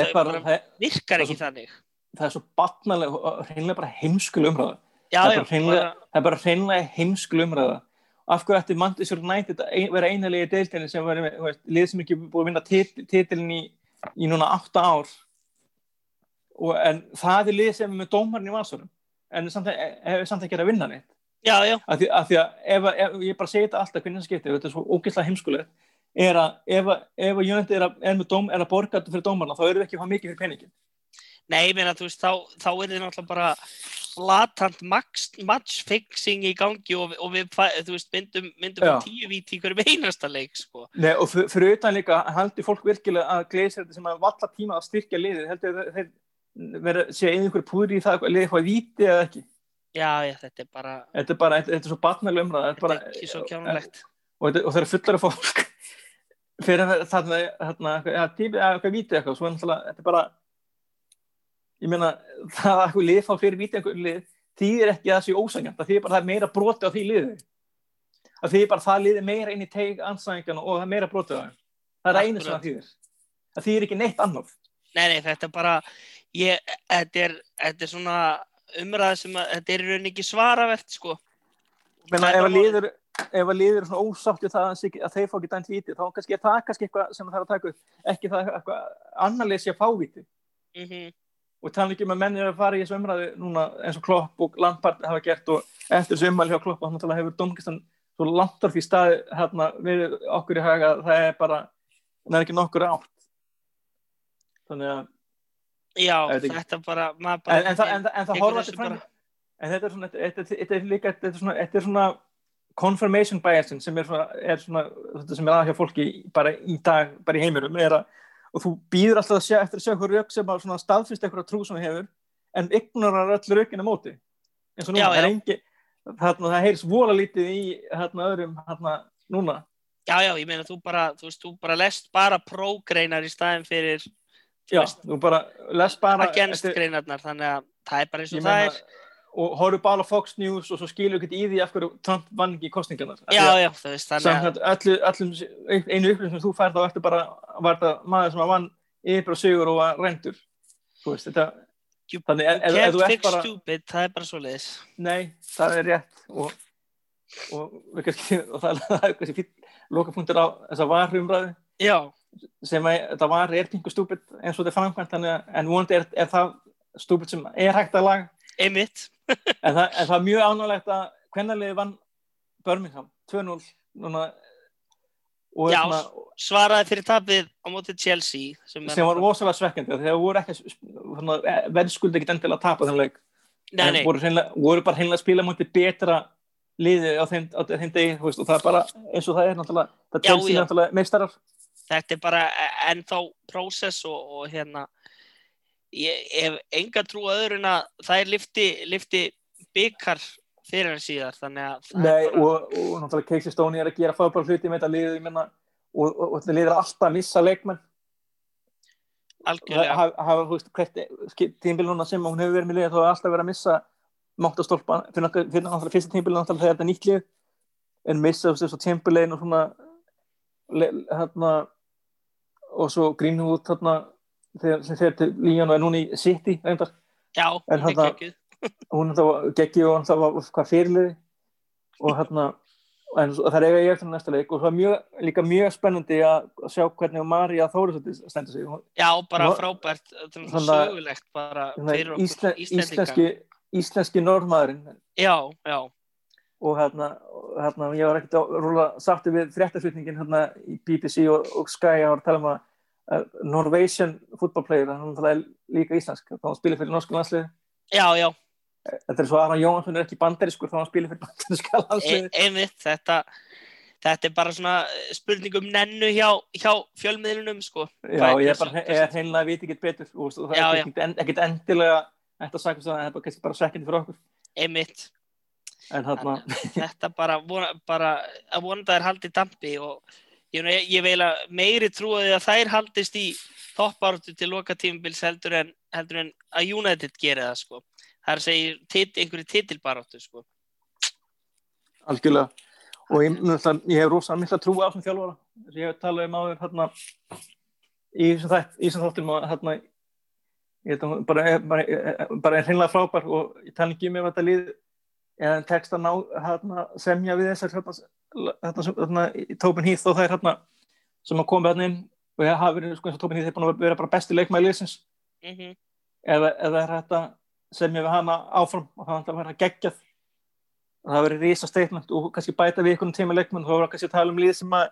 Það bara, bara- virkar Það ekki svo- þannig. það er svo batnalega hreinlega bara heimskul umræða Já, það er hreinlega, bara, það er bara hreinlega heimskul umræða af hverju ætti Manchester United að vera einalegi í deildinni sem var lið sem ekki búið að vinna tit, titilin í, í núna átta ár? Og, en það er lið sem er með dómarinn í vasunum en samt, samt ekki verið að vinna neitt. Já, já, af því, af því að ef, ef, ég bara segi þetta alltaf hvernig það skiptir, þetta er svo ógeðslega heimskulegt er að ef, að- ef að United er að, er, með dóm, er að borga fyrir dómarna þá eru við ekki að fá mikið fyrir peningin nei, ég meina, þú veist, þá, þá er þið náttúrulega bara blatant max, match fixing í gangi og, og við, þú veist, myndum, myndum á tíu víti í hverjum einasta leik, sko. Nei, og fyr- fyrir utan líka haldi fólk virkilega að gleysir þetta sem að valla tíma að styrkja liðið heldur þeir, vera sé einhver púri í það liðið eitthvað víti eða ekki Já, já, þetta er bara, þetta er bara, þetta, þetta er svo umræða þetta er þetta bara, er ekki svo kjánulegt. og, þetta- og þeir eru fullar af fólk [LAUGHS] fyrir að vera þarna þarna, ja, tími, eða eitthvað víti eitthvað svo er náttúrulega, þetta er bara ég meina, [LAUGHS] það að eitthvað lið fá fyrir víti eitthvað lið, þýðir ekki að það sé ósangjant það þýðir bara að það er meira broti á því liði. Það þýðir bara að það liði meira inn í teig ansæðingan og það er meira broti á það það er einu sem það þýðir. Það þýðir ekki neitt annað. Nei, nei, þetta er bara, ég, þetta er, þetta er svona umræða sem að, þetta er í rauninni ekki svaravert, sko. Menna, er ef að bara liður ef að liður er svona ósátt við það að, að þeir fá ekki dænt víti þá kannski er það kannski eitthvað sem það er að taka upp. Ekki það eitthvað annarlega sé að fá víti. Mm og tala ekki um að menn er að fara í þessu umræðu núna eins og Klopp og Lampard hafa gert og eftir þessu umræðu hjá Klopp þá hefur domkistan svo orð því staði hérna, við okkur í haga það er bara, það er ekki nokkur átt. Þannig að Já, þetta bara, bara... en, en, það- en, það- en það tekur horfa þessu til fram bara- en þetta er svona þetta, er líka þetta er svona, þetta er svona confirmation biasin sem er svona, er svona þetta sem er að hjá fólki bara í dag bara í heiminum er að og þú býður alltaf að sjá, eftir að sjá eitthvað rauk sem að staðfyrst eitthvað trú sem þú hefur en ignorar öll raukina móti eins og núna, Já, það er já. engi þarna, það heyrs vola lítið í þarna öðrum þarna núna Já, já, ég meina, þú bara, þú veist, þú bara lest bara prógreinar í staðin fyrir, já, veist, þú bara les bara against eftir- greinarnar, þannig að það er bara eins og það er. Og horfum bara Fox News og svo skilur ekki í því af hverju Trump vann ekki kostningarnar Já, að- já, þú veist, þannig að, einu upplýsing sem þú fær þá ertu bara, var þetta maður sem að vann yfir og sigur og var reyndur þú veist, þetta You, Þannig you ef can't fix bara- stupid, það er bara svo leiðis. nei, það er rétt og, og kannski og það, [LAUGHS] það er kannski fýtt lokapunktur á þessa varumræðu. Já, sem að þetta var er pingu stúpid eins og þetta er framkvæmt að en vonandi er, er það stúpid sem er hægt að laga. Einmitt. En það, en það er mjög ánægilegt að hvernarliði vann Birmingham 2-0 núna og Já, svona, Svaraði fyrir tapið á móti Chelsea. Sem, er- sem var rosalega svekkjandi þegar voru ekki verðskuldi ekki endilega að tapa en nei, voru, voru bara hreinlega að spila mútið betra liði á þeim, á þeim degi veist, og það er bara eins og það er náttúrulega það Chelsea já. náttúrulega meistarar þetta er bara ennþá prósess og, og hérna ég hef enga trú að öðru en að það er lifti, lifti byggar fyrir en síðar að Nei, er bara, og, og náttúrulega Casey Stoney er að gera fábæra hluti með þetta ég menna og, og, og þetta liðið er alltaf að missa leikmenn. Algjörlega. Hafa, hafa, þú veist, hvert tímbil núna sem hún hefur verið með liðið, þá er alltaf verið að missa máttastólpa, fyrir náttúrulega fyrir náttúrulega fyrsta tímbil náttúrulega þegar þetta er nýtt lið en missa, svo Timberlane og svona hérna og svo Greenwood þarna, þegar, sem þegar til Líón og er núna í City, reyndar. Já, en hún er geggjuð. [LAUGHS] hún er þá geggi og hann þá var hvað fyrirliði? Og hérna en það er eiga ég eftir næsta leik. Og það er mjög, líka mjög spennandi að sjá hvernig Marja Þórisóttir stendur sig. Já, bara Nú- frábært. Þetta er sögulegt bara fyrir okkur Ísle, íslenski, íslenski norðmaðurinn. Já, já, og hérna, hérna ég var ekkert að rúla sáttu við fréttaflutningin hérna í BBC og, og Sky að tala um að Norwegian football player, hann er líka íslensk þá hann spilir fyrir norsku landslið já, já. Þetta er svo að Aron Jóhansson er ekki bandarískur þá hann spilir fyrir bandaríska e landslið einmitt, þetta þetta er bara svona eh, spurning um nennu hjá, hjá fjölmiðlunum sko. Já, Hvað er ég er bara ég er hreinlega vita ekki betur og, það Já, er ekkert, en, endilega þetta að það er bara, bara svekkindi fyrir okkur. Einmitt. En hérna, þetta bara, bara að vonandi þær haldi dampi og ég, ég, ég veila meiri trúið að þær haldist í toppáratu til loka tímubils heldur en, heldur en að United geri það sko. það að segja tit, einhverju titilbaráttu sko. algjörlega og ég, ég hef rosa mikla trú á þessum þjálfara þess að ég hef talað um áður hérna í þessum þáttum og hérna ég að bara, bara, bara er hreinlega frábær og ég tala ekki um ef þetta lið en tekst að ná hérna, semja við þessar hérna, sem- Tobin Heath og það er hérna sem að koma hérna inn og ég hafa verið sko eins og Tobin Heath er búin að vera bara besti leikmæli mm -hmm. eða, eða er þetta semja við hana áfram og það er að vera geggjað. Og það verið rísa statement og kannski bæta við einhvern tíma leikmenn og þá var kannski að tala um lið sem að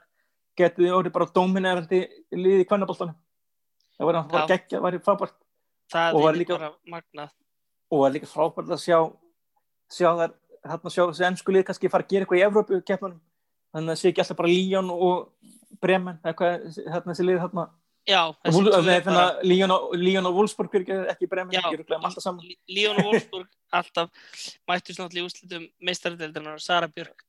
getið orðið bara dominerandi lið í kvennaboltanum. Það var bara Já. geggjað, var frábært. Það Og var líka- og var líka frábært að sjá sjá þær, hérna sjá þessi ennsku lið kannski fara að gera eitthvað í Evrópu keppnum þannig að það sé ekki alltaf bara Líón og Bremen, eitthvað, hérna þessi lið hérna, já, Líón og, og Wolfsburg ekki, ekki Bremen, Já. ekki rúglega alltaf saman Líón og Wolfsburg [LAUGHS] alltaf mættust náttúrulega í úslitum meistaradeildarinnar og Sara Björk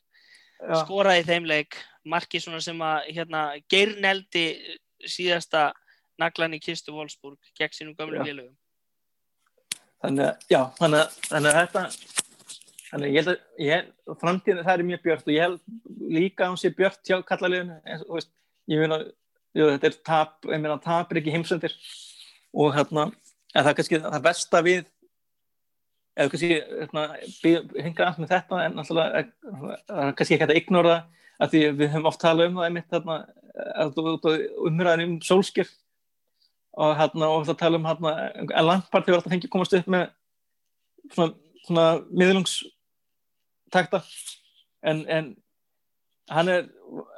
Já. skoraði þeim leik marki svona sem að hérna, geirneldi síðasta naglan í kistu Wolfsburg gegn sínum gömlu Já. félögum þannig þannig þannig að þetta þannig ég held að ég, framtíðin það er mjög björt og ég held líka að hún sé björt hjá kallaliðinu eins og veist, ég meina þetta er tap, ég meina tap er ekki heimsöndir og hérna en það er kannski það besta við eða kannski hérna, hinga allt með þetta en eh, það er kannski ekki hægt að ignora það að því við höfum oft talað um það einmitt þarna, umræðin um sólskir og hérna og það tala um hérna en Lampard hefur alltaf fengið að komast upp með svona, svona miðlungstakta en, en hann er,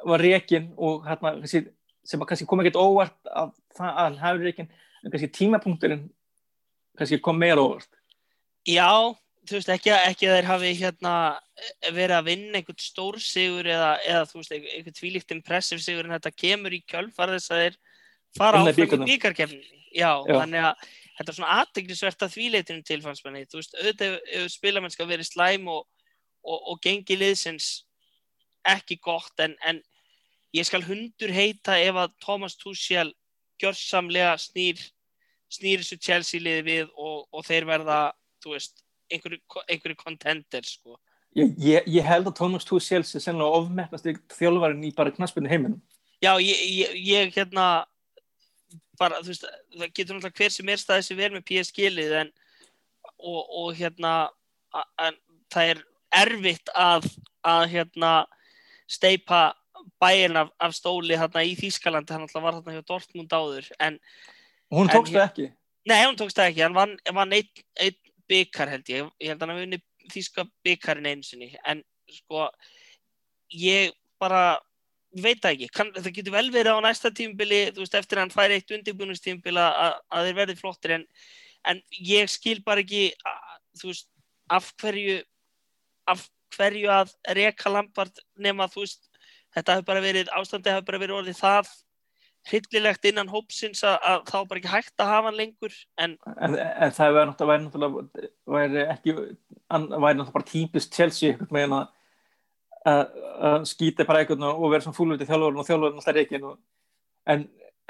var rekin og hérna sem að kannski kom ekkert óvart að, að hann hafi rekin en kannski tímapunkturinn kannski kom meira óvart. Já, þú veist ekki, að- ekki að þeir hafi hérna verið að vinna einhvern stór sigur eða, eða þú veist einhvern, tvílíkt impressive sigur en þetta kemur í kjölfar þess að þeir fara áfram í bíkarkefni Já, Já. þannig að þetta er svona aðteglisvert að þvíleitinu tilfannsmenni þú veist, auðvitað hefur spilamennska verið slæm og, og, og gengi liðsins ekki gott en, en ég skal hundur heita ef að Thomas Tuchel gjörsamlega snýr snýr þessu Chelsea liði við og, og þeir verða, þú veist einhverju, contender sko. ég, ég, ég held að Thomas Tuchel sé sennilega ofmetnast þjálfarinn í bara knaspinu heiminum já, ég, ég, ég hérna bara, þú veist, það getur náttúrulega hver sem er staðið sem er með PSG-lið en og, og hérna a- en það er erfitt að, að hérna steipa bæinn af, af stóli hérna í Þýskalandi, hann alltaf var hérna hjá Dortmund áður, en Hún En tókst það ekki. nei, hann tókst það ekki, hann vann, vann einn ein byggar held ég, ég held að hann hafi unni Þýska byggarinn einu sinni, en sko ég bara ég veit það ekki, kann, það getur vel verið á næsta tímbili, þú veist, eftir að hann færi eitt undirbúinustímbil að, að þeir verði flottir. En, en ég skil bara ekki að, þú veist, af hverju af hverju að reka Lampard nema, þú veist þetta hefur bara verið, ástandið hefur bara verið orðið það hryllilegt innan hópsins að, að þá bara ekki hægt að hafa hann lengur en En, en það væri náttúrulega, væri ekki, væri náttúrulega bara típist Chelsea einhvern veginn að að að skýta bara einhvern og vera svona fúlviti þjálfurinn og þjálfurinn alltaf reikin og, en,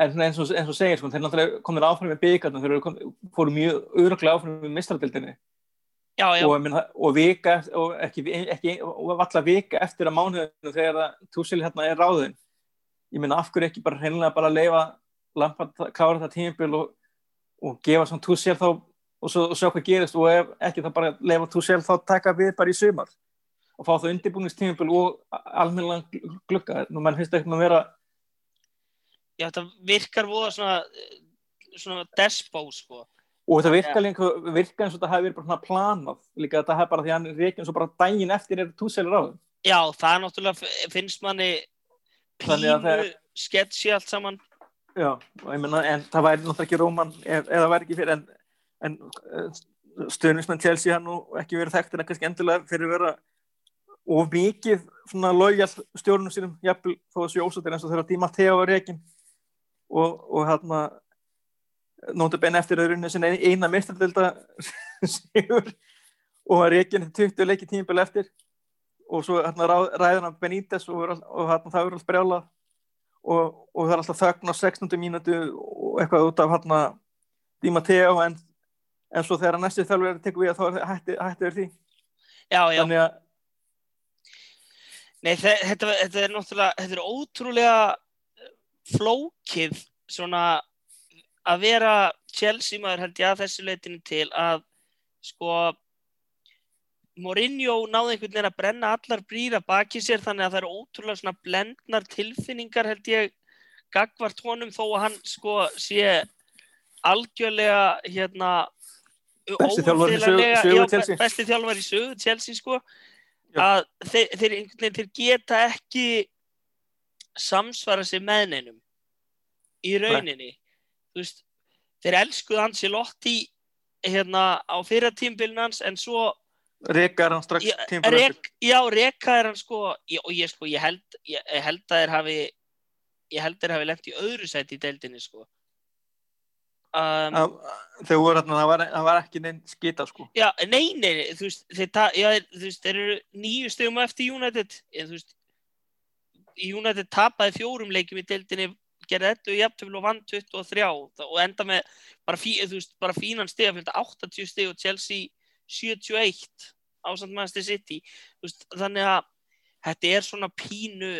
en eins og, og segir sko, þeir náttúrulega komið áfram með byggarna þeir kom, fóru mjög öruglega áfram með mistradildinni já, já, og, minna, og vika og ekki, ekki og valla vika eftir að mánuðinu þegar að Túsil hérna er ráðin ég minna af hverju ekki bara hreinlega bara leifa Lampard að klára þetta tímabil og, og gefa svona Túsil þá og svo sjá hvað gerist og ef ekki þá bara leifa Túsil þá taka við bara í sumar og fá það undirbúningstímabil og almennilega glugga. Nú mann finnst ekki að vera já, þetta virkar voða svona svona despo sko og þetta virka, líka, virka eins og þetta hafi verið bara svona planað. Líka þetta hafi bara því að hann reikin svo bara daginn eftir er Túsil ráðin já, það er náttúrulega finnst manni pínu það- sketchy allt saman. Já, og meina, en það væri náttúrulega ekki Róman það væri ekki fyrir en, en stöðnismenn Chelsea hann nú ekki verið þekktir en kannski endilega fyrir að vera og mikið svona lojal stjórnum sínum, jafnvel þó að séu ósættir eins og þegar Di Matteo var reikin og, og hérna nóttu bein eftir að runni sinna eina mistardilda sigur og var reikin 20 leiki tímabil eftir. Og svo hérna ræður hann Benítez og, og hérna það verður allt brjálað. Og, og það er alltaf þögn á 16. mínútu og eitthvað út af hérna Di Matteo en, en svo þegar næstu þjálfur tekur við þá er hætti, hætti verið því. Já, já, þannig að Nei, þe- þetta, þetta er náttúrulega, þetta er ótrúlega flókið svona að vera Chelsea maður held ég að þessu leitinu til að sko Mourinho náði einhvern veginn að brenna allar brýra baki sér þannig að það eru ótrúlega svona blendnar tilfinningar held ég gagvart honum þó að hann sko sé algjörlega hérna Besti þjálfar í sögu Chelsea. sko. Að þeir, þeir, þeir geta ekki samsvara sig með neinum. Í rauninni þú veist, þeir elskuðu hans í lotti hérna á fyrra tímbilin hans en svo rekar hann strax eftir. rek, já, reka er hann sko ég, og ég sko, ég held, ég, ég held að þeir hafi ég held að þeir hafi lent í öðru sæti í deildinni sko. Um, þegar voru hérna, það var, það var ekki neinn skita sko. Já, nei, nei, þú veist, þeir, já, þú veist, þeir eru nýju stegum eftir United, en þú veist, United tapaði fjórum leikjum í deildinni, gerði þetta og jafntöfl og vann 23 það- og enda með bara, fí, veist, bara fínan steg, 80 steg og Chelsea 71 ásamt Manchester City, þú veist, þannig að þetta er svona pínu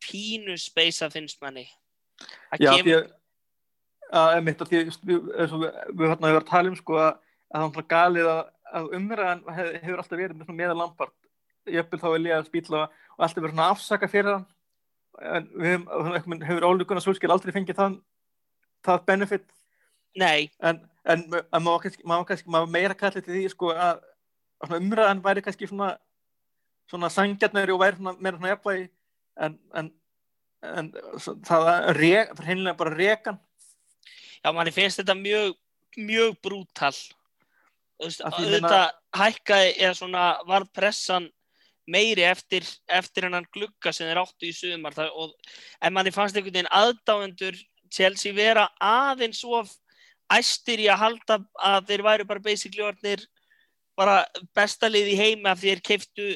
pínu speisa finnst manni. Það Já, kemur- því að að einmitt að því að við, við hérna hefur að tala um sko að, að það er galið að, að umræðan hef, hefur alltaf verið með svona lampart jöfnvel þá er liðað spýtla og alltaf verið svona afsaka fyrir hann en við veginn hefur ólíkunar svulskil aldrei fengið það, það benefit? Nei, en, en, maður kannski, maður kannski maður meira kallið til því sko að, að umræðan væri kannski svona svona sangjarnari og væri svona meira svona jafnvægi en, en, en það er heimlega bara rekan. Já, manni finnst þetta mjög, mjög brútal. Þú veist, auðvitað hækkaði eða svona var pressan meiri eftir, eftir hennan glugga sem þeir áttu í sumar. Það, og, en manni fannst einhvern veginn aðdáendur Chelsea vera aðeins of æstir í að halda að þeir væru bara basically orðnir bara besta lið í því þeir keiftu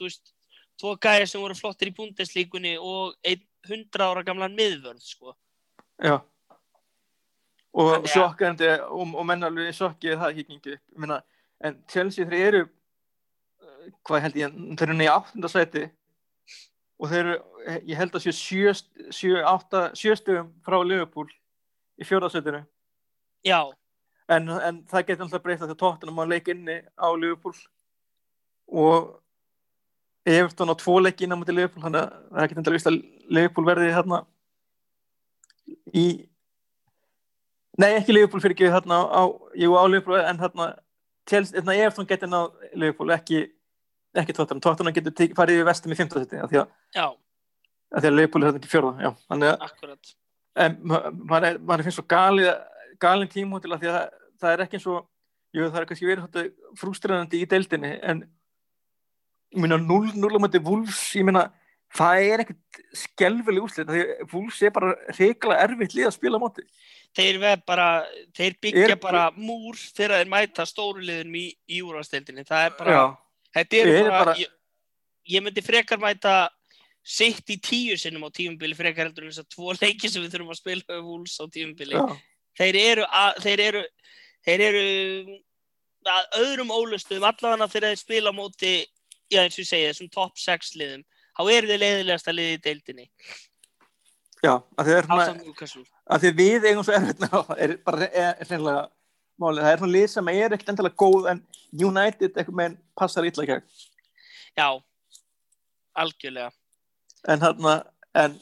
veist, tvo gæja sem voru flottir í búndeslíkunni og einn 100 ára gamlan miðvörð sko. Já. Og sjokkandi og, og menn alveg sjokki það ekki gengið en Chelsea þeir eru hvað held ég, þeir eru neði áttundasæti og þeir eru, ég held að séu sjö, sjö, átta, sjö stöðum frá Liverpool í fjórðarsveitinu já, en, en það getur alltaf breyta þegar tóttunum að leika inni á Liverpool. Og Everton á tvo leiki innan mútið Liverpool þannig að það ekki endilega vist að Liverpool verði hérna í nei ekki Liverpool fyrir ekki hérna á, jú á Liverpool en hérna, Everton getur náð Liverpool ekki, ekki tóttunum tóttunum getur tek- farið í vestum í 15 seti af því að, að Liverpool er hérna ekki að akkurat. En ma- maður maður finnst svo gali galin tíma til að því að það, það er ekki eins og jú, það er kannski verið frústræðandi í deildinni en ég meina 0-0 á mæti Wolves ég meina það er ekkert skelfileg úslit því að Wolves er bara reikala erfitt lið að spila móti. Þeir, bara, þeir byggja Er- bara múr þegar þeir mæta stóruliðum í, í úrvasteldinni það er bara, já, þetta Þeir bara, bara- Ég, ég myndi frekar mæta sitt í tíu sinnum á tímubili frekar heldur þess að tvo [LAUGHS] leiki sem við þurfum að spila við vúls á tímubili já, þeir eru, að, þeir eru þeir eru að öðrum ólustum allavega þegar þeir spila móti já eins og ég segi þessum top 6 liðum þá eru þeir leiðilegasta liði í deildinni. Já að þið er svona að því við eigum svo erfitt er er, er hreinlega málið, það er svona lið sem er ekkert endilega góð en United eitthvað með passar illa gegn. Já, algjörlega. En hérna en,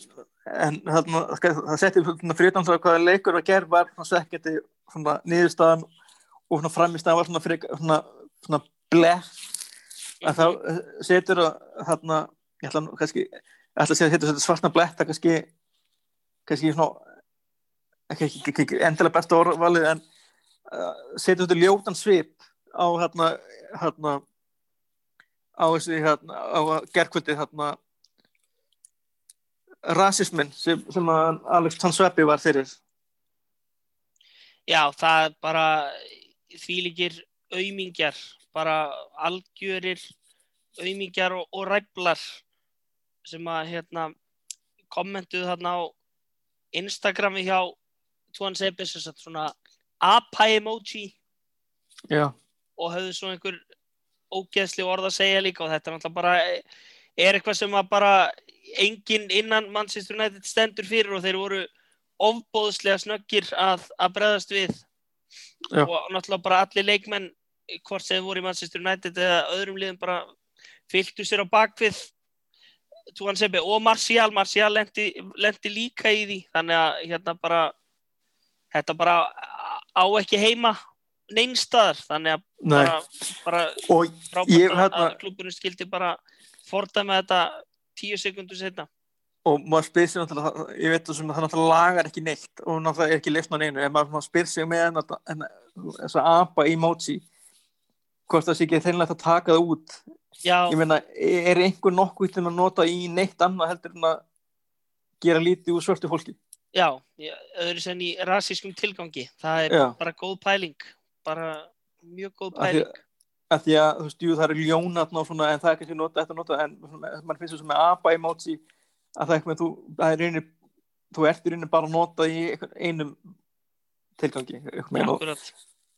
en hérna það setti svona frítan svo hvaða leikur að gerð var svona sekkjandi svona niðurstaðan og svona framistæðan var svona frik, svona, svona bleh en þá eh, setur það hérna ég ætla nú kannski ég ætla að segja að þetta svartna bletta kannski kannski svona ekki, ekki, ekki, ekki endilega besta orðvalið en uh, setur þetta ljótan svip á hérna hérna á þessi hérna á gerkvöldið hérna rasismin sem, sem að Alex Tansveppi var fyrir. Já, það er bara þvílíkir aumingjar bara algjörir aumingjar og, og ræflar sem að hérna kommentuðu þarna á Instagrami hjá Tuan Sebis svona apa emoji. Já, og höfðu svona einhver ógeðsli orð að segja líka og þetta er náttúrulega bara er eitthvað sem að bara enginn innan Manchester United stendur fyrir og þeir voru ofbóðslega snöggir að, að bregðast við. Já. og náttúrulega bara allir leikmenn hvort sem voru í Manchester United eða öðrum liðum bara fylgdu sér á bakvið Tuan Sebi og Martial, Martial lendi, lendi líka í því. Þannig að hérna bara þetta bara á ekki heima neinstaðar þannig að nei. bara, bara Ég, að- hérna- að klubburinn skildi bara fordæma þetta tíu sekundur setna og maður spyr sér náttúrulega, ég veit þessum að það náttúrulega lagar ekki neitt og náttúrulega er ekki leifn á neinu en maður maður spyr sig með hennar- þessa apa emoji hvort það sé ekki þeirlega að taka það út. Já, ég meina, er einhver nokkuð til að nota í neitt annað heldur en að gera lítið úr svörtu fólki já, já, öðru sem í rasískum tilgangi. Það er Já. bara góð pæling bara mjög góð Af því- pæling. að því að þú veist, jú, það eru ljónatn og svona en það er kannski nota eftir að nota en svona, mann finnst þessum með apa emoji að það er eitthvað, þú, það er einu þú ert í rauninni bara að nota í einum tilgangi og, akkurat,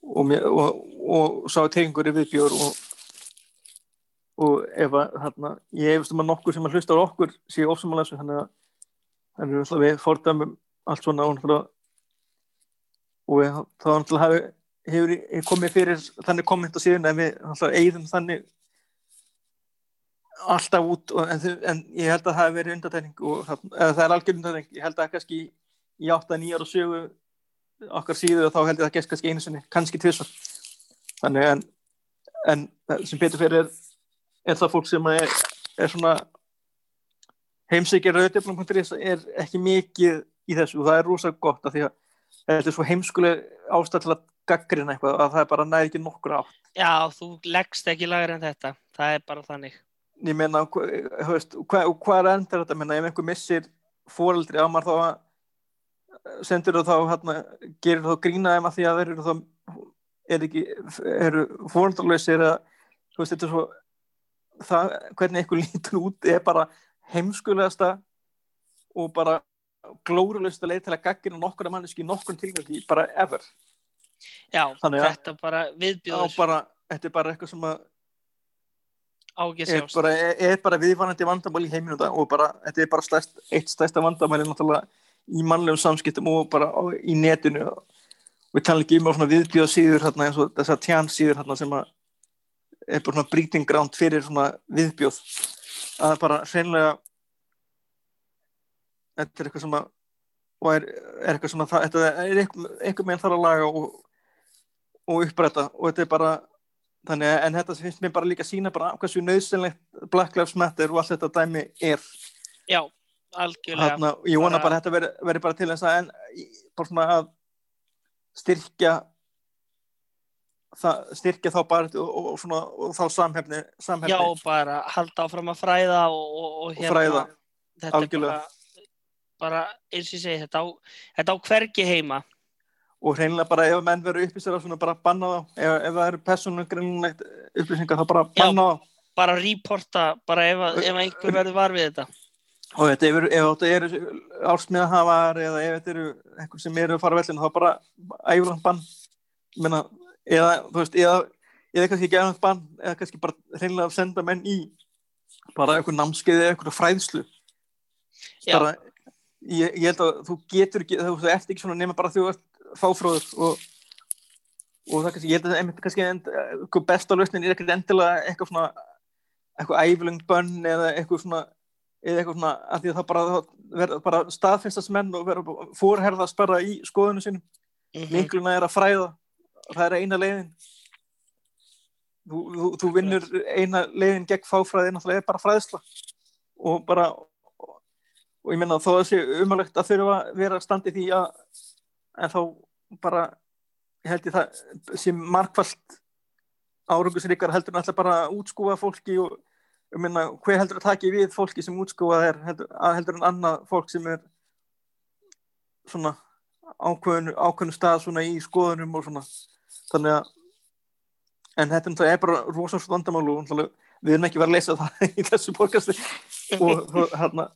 og, mér- og, og sá tegingur er viðbjór og, og ef að hérna, ég hefist um að nokkur sem að hlusta á okkur sé ofsamála þessu þannig að að við fordæmum allt svona og og þá hefur hefur komið fyrir þannig komment á síðan en við eigðum þannig alltaf út og, en, en ég held að það hafi verið undatækning og það, er algjör undatækning ég held að kannski í 8-9 ára sögu okkar síðu og þá held ég að það gerst kannski einu sinni, kannski tvisvar. Þannig en, en sem betur fyrir er, er það fólk sem er, er svona heimsækir rauðdeflum.is er ekki mikið í þessu. Og það er rosa gott af því að þetta er svo heimskuleg ástæð til að gaggrina eitthvað að það er bara næði ekki nokkur átt. Já, þú leggst ekki lagar en þetta. Það er bara þannig. Ég meina, hva- þú veist, hvað hva er endar þetta, meina, ef einhver missir fóreldri á maður þá að sendur þú þá, hérna, gerir þú þá grína þeim að því að þeir eru þá er ekki, eru fóreldralausir eða, þú veist, þetta er svo það, hvernig einhver lítur út er bara heimskulegasta og bara glórulegsta leið til að gaggina nokkura manneski í nokkur tilvægi, bara ever. Já, Þannig að- þetta bara Já, viðbjóður bara, þetta er bara eitthvað sem að að er bara, er, bara viðvanandi vandamál í heiminu þetta og bara, þetta er bara stærst, eitt stærsta vandamál í mannlegum samskiptum og bara á, í netinu. Við tala ekki um svona viðbjóða síður hérna, eins og þessar tján síður hérna, sem að er bara svona breeding ground fyrir svona viðbjóð. Að það bara hreinlega þetta er eitthvað sem að og er, er eitthvað sem að það þetta er eitthvað með þar að laga og, og uppræta og þetta er bara þannig að en þetta finnst mér bara líka að sína bara hversu nöðsynlegt Black Lives Matter og allt þetta dæmi er Já, algjörlega Þarna, ég vona Bara- að þetta veri, veri bara til þess að en, bara svona að styrkja það, styrkja þá bara og, og, og, svona, og þá samhefni, samhefni. Já, bara halda áfram að fræða og, og, og Og fræða, algjörlega. bara, bara eins og ég segi, þetta á, þetta á hvergi heima. Og hreinlega bara ef menn veru upplýsir svona bara banna þá, ef, ef það eru persónugreinlegt upplýsingar þá bara banna þá. bara reporta, bara ef, að- ef einhver verður var við þetta. Og þetta er, ef þetta eru ársmiðahafar eða ef þetta eru einhver sem eru að fara vellinu þá bara æfurland bann. Menna, eða þú veist eða, eða kannski ekki æfurland bann eða kannski bara hreinlega að senda menn í bara einhver námskeið eða einhver fræðslu. Bara, ég, ég held að þú getur ekki þú ert ekki svona nema bara þú ert fáfróður og og það ég held að einmitt kannski end, eitthvað besta lausnin er ekkert endilega eitthvað svona eitthvað æflung bönn eða eitthvað svona eða eitthvað svona, af því að það bara, það verður bara staðfinnstast menn og verður fórherðast bara í skoðunum sínum. Mhm. mikluna er að fræða. Það er eina leiðin. Þú, þú, þú vinnur eina leiðin gegn fáfræði náttúrulega er bara fræðsla og bara og, ég menna þó að það sé umhverlegt að þurfa að vera standi því að en þá bara ég held ég það sem markvallt árangusríkar heldur alltaf bara að útskúfa fólki og ég meina hver heldur að taki við fólki sem útskúfað er heldur, heldur en annað fólk sem er svona ákveðinu, ákveðinu stað svona í skoðunum og svona. Þannig að en þetta er náttúrulega bara rosalega vandamál og náttúrulega við erum ekki verið að leysa það [LAUGHS] í þessu og og hérna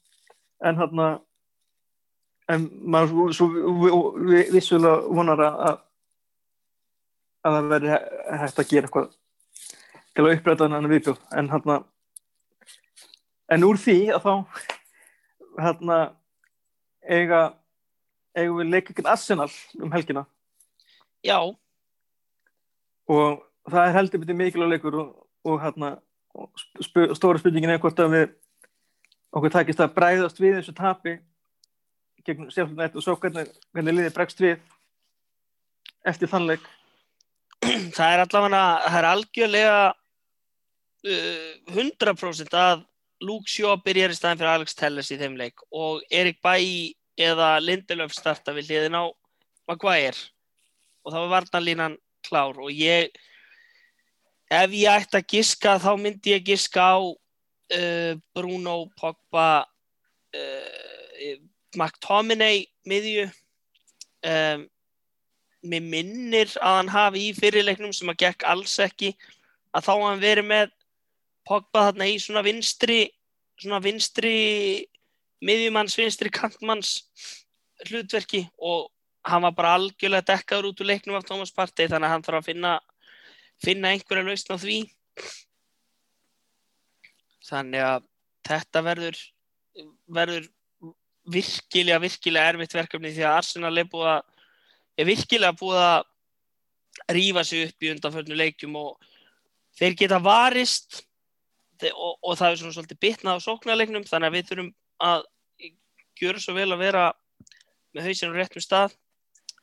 en hérna en maður svo vi- vi- vissulega vonar að að að það verði hægt að gera eitthvað til að uppræta hann viðbjóð. En hérna en úr því að þá hérna eiga eigum við leika ekki Arsenal um helgina. Já, og það er heldur betið mikilvæg leikur og, og hérna stóra spurningin er hvort að við okkur takist að bræðast við þessu tapi gegn sjálfnætt og svo hvernig, hvernig liðið bregst við eftir þann leik. [CLEARS THROAT] Það er allavega það er algjörlega uh, 100% að Luke Shaw byrjar í staðin fyrir Alex Telles í þeim leik og Erik Bailly eða Lindelöf starta við hliðin á Maguire. Og þá er varnarlínan klár og ég ef ég ætti að giska þá myndi ég giska á uh, Bruno Pogba uh, McTominay miðju. Um, mér minnir að hann hafi í fyrirleiknum sem að gekk alls ekki að þá hann verið með Pogba þarna í svona vinstri svona vinstri miðjumanns, vinstri kantmanns hlutverki og hann var bara algjörlega dekkaður út úr leiknum af Thomas Partey þannig að hann þarf að finna finna einhverja lausn á því þannig að þetta verður verður virkilega, virkilega erfitt verkefni því að Arsenal er búið að er virkilega búið að rífa sig upp í undanförnu leikjum og þeir geta varist og, og það er svona svolítið bitnað á sóknarleiknum þannig að við þurfum að gjöra svo vel að vera með hausinu réttum stað.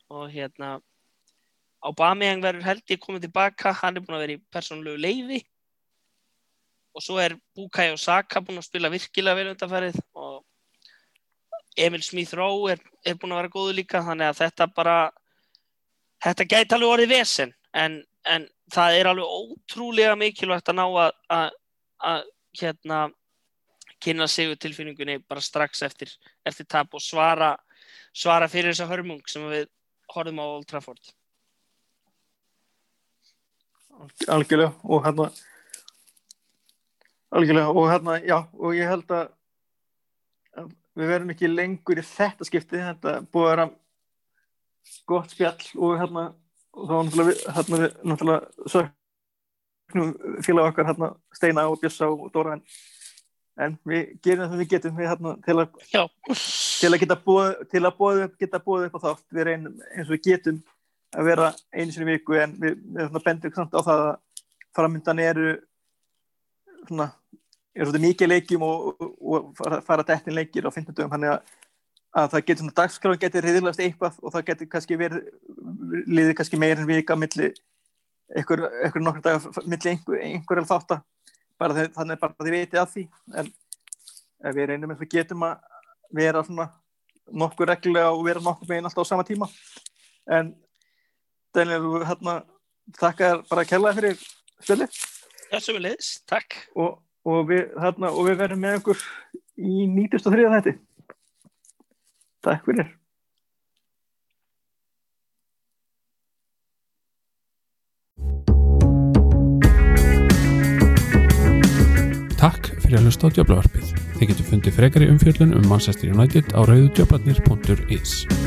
Og hérna Aubameyang verður held ég komið tilbaka hann er búin að vera í persónulegu leifi og svo er Bukayo Saka búin að spila virkilega vel undanfærið og Emil Smith Rowe er, er búin að vera góðu líka þannig að þetta bara þetta gæti alveg orðið vesen en, en það er alveg ótrúlega mikilvægt að ná að, að, að hérna kynna sig við tilfinningunni bara strax eftir, eftir tap og svara svara fyrir þessa hörmung sem við horfum á Old Trafford. Algjörlega og hérna algjörlega og hérna já og ég held að að við verðum ekki lengur í þetta skipti þetta búið að vera gott spjall og hérna og þá náttúrulega við, hérna við náttúrulega söknum félag okkar hérna Steina og Bjössa og Dóra en, en við gerum það sem við getum við, hérna, til, að, Já, til að geta búið, til að búið upp, geta búið upp á þátt við reynum eins og við getum að vera einu sinni viku en við, við hérna, bendum samt á það að framöndan eru svona er svolítið mikið leikjum og, og, fara, fara dettin leikir á 15 dögum þannig að, að það getur svona dagskráð getur reyðilegast eitthvað og það getur kannski verið liðið kannski meir en vika milli einhver, einhver nokkur dagar milli einhver, einhver alveg þátt þeir, þannig að bara þið veitir að því. En við reynum eins og getum að vera svona nokkur reglulega og vera nokkur megin alltaf á sama tíma. En Daniel, hérna þakka þér bara að kella fyrir spilið já, sem við leiðis, takk. og, og, við, þarna, og við verðum með ykkur í 93. þætti Takk fyrir Takk fyrir að hlusta á djöflavarpið. Þið getur fundið frekari umfjöllun um Manchester United á rauðudjöflarnir.is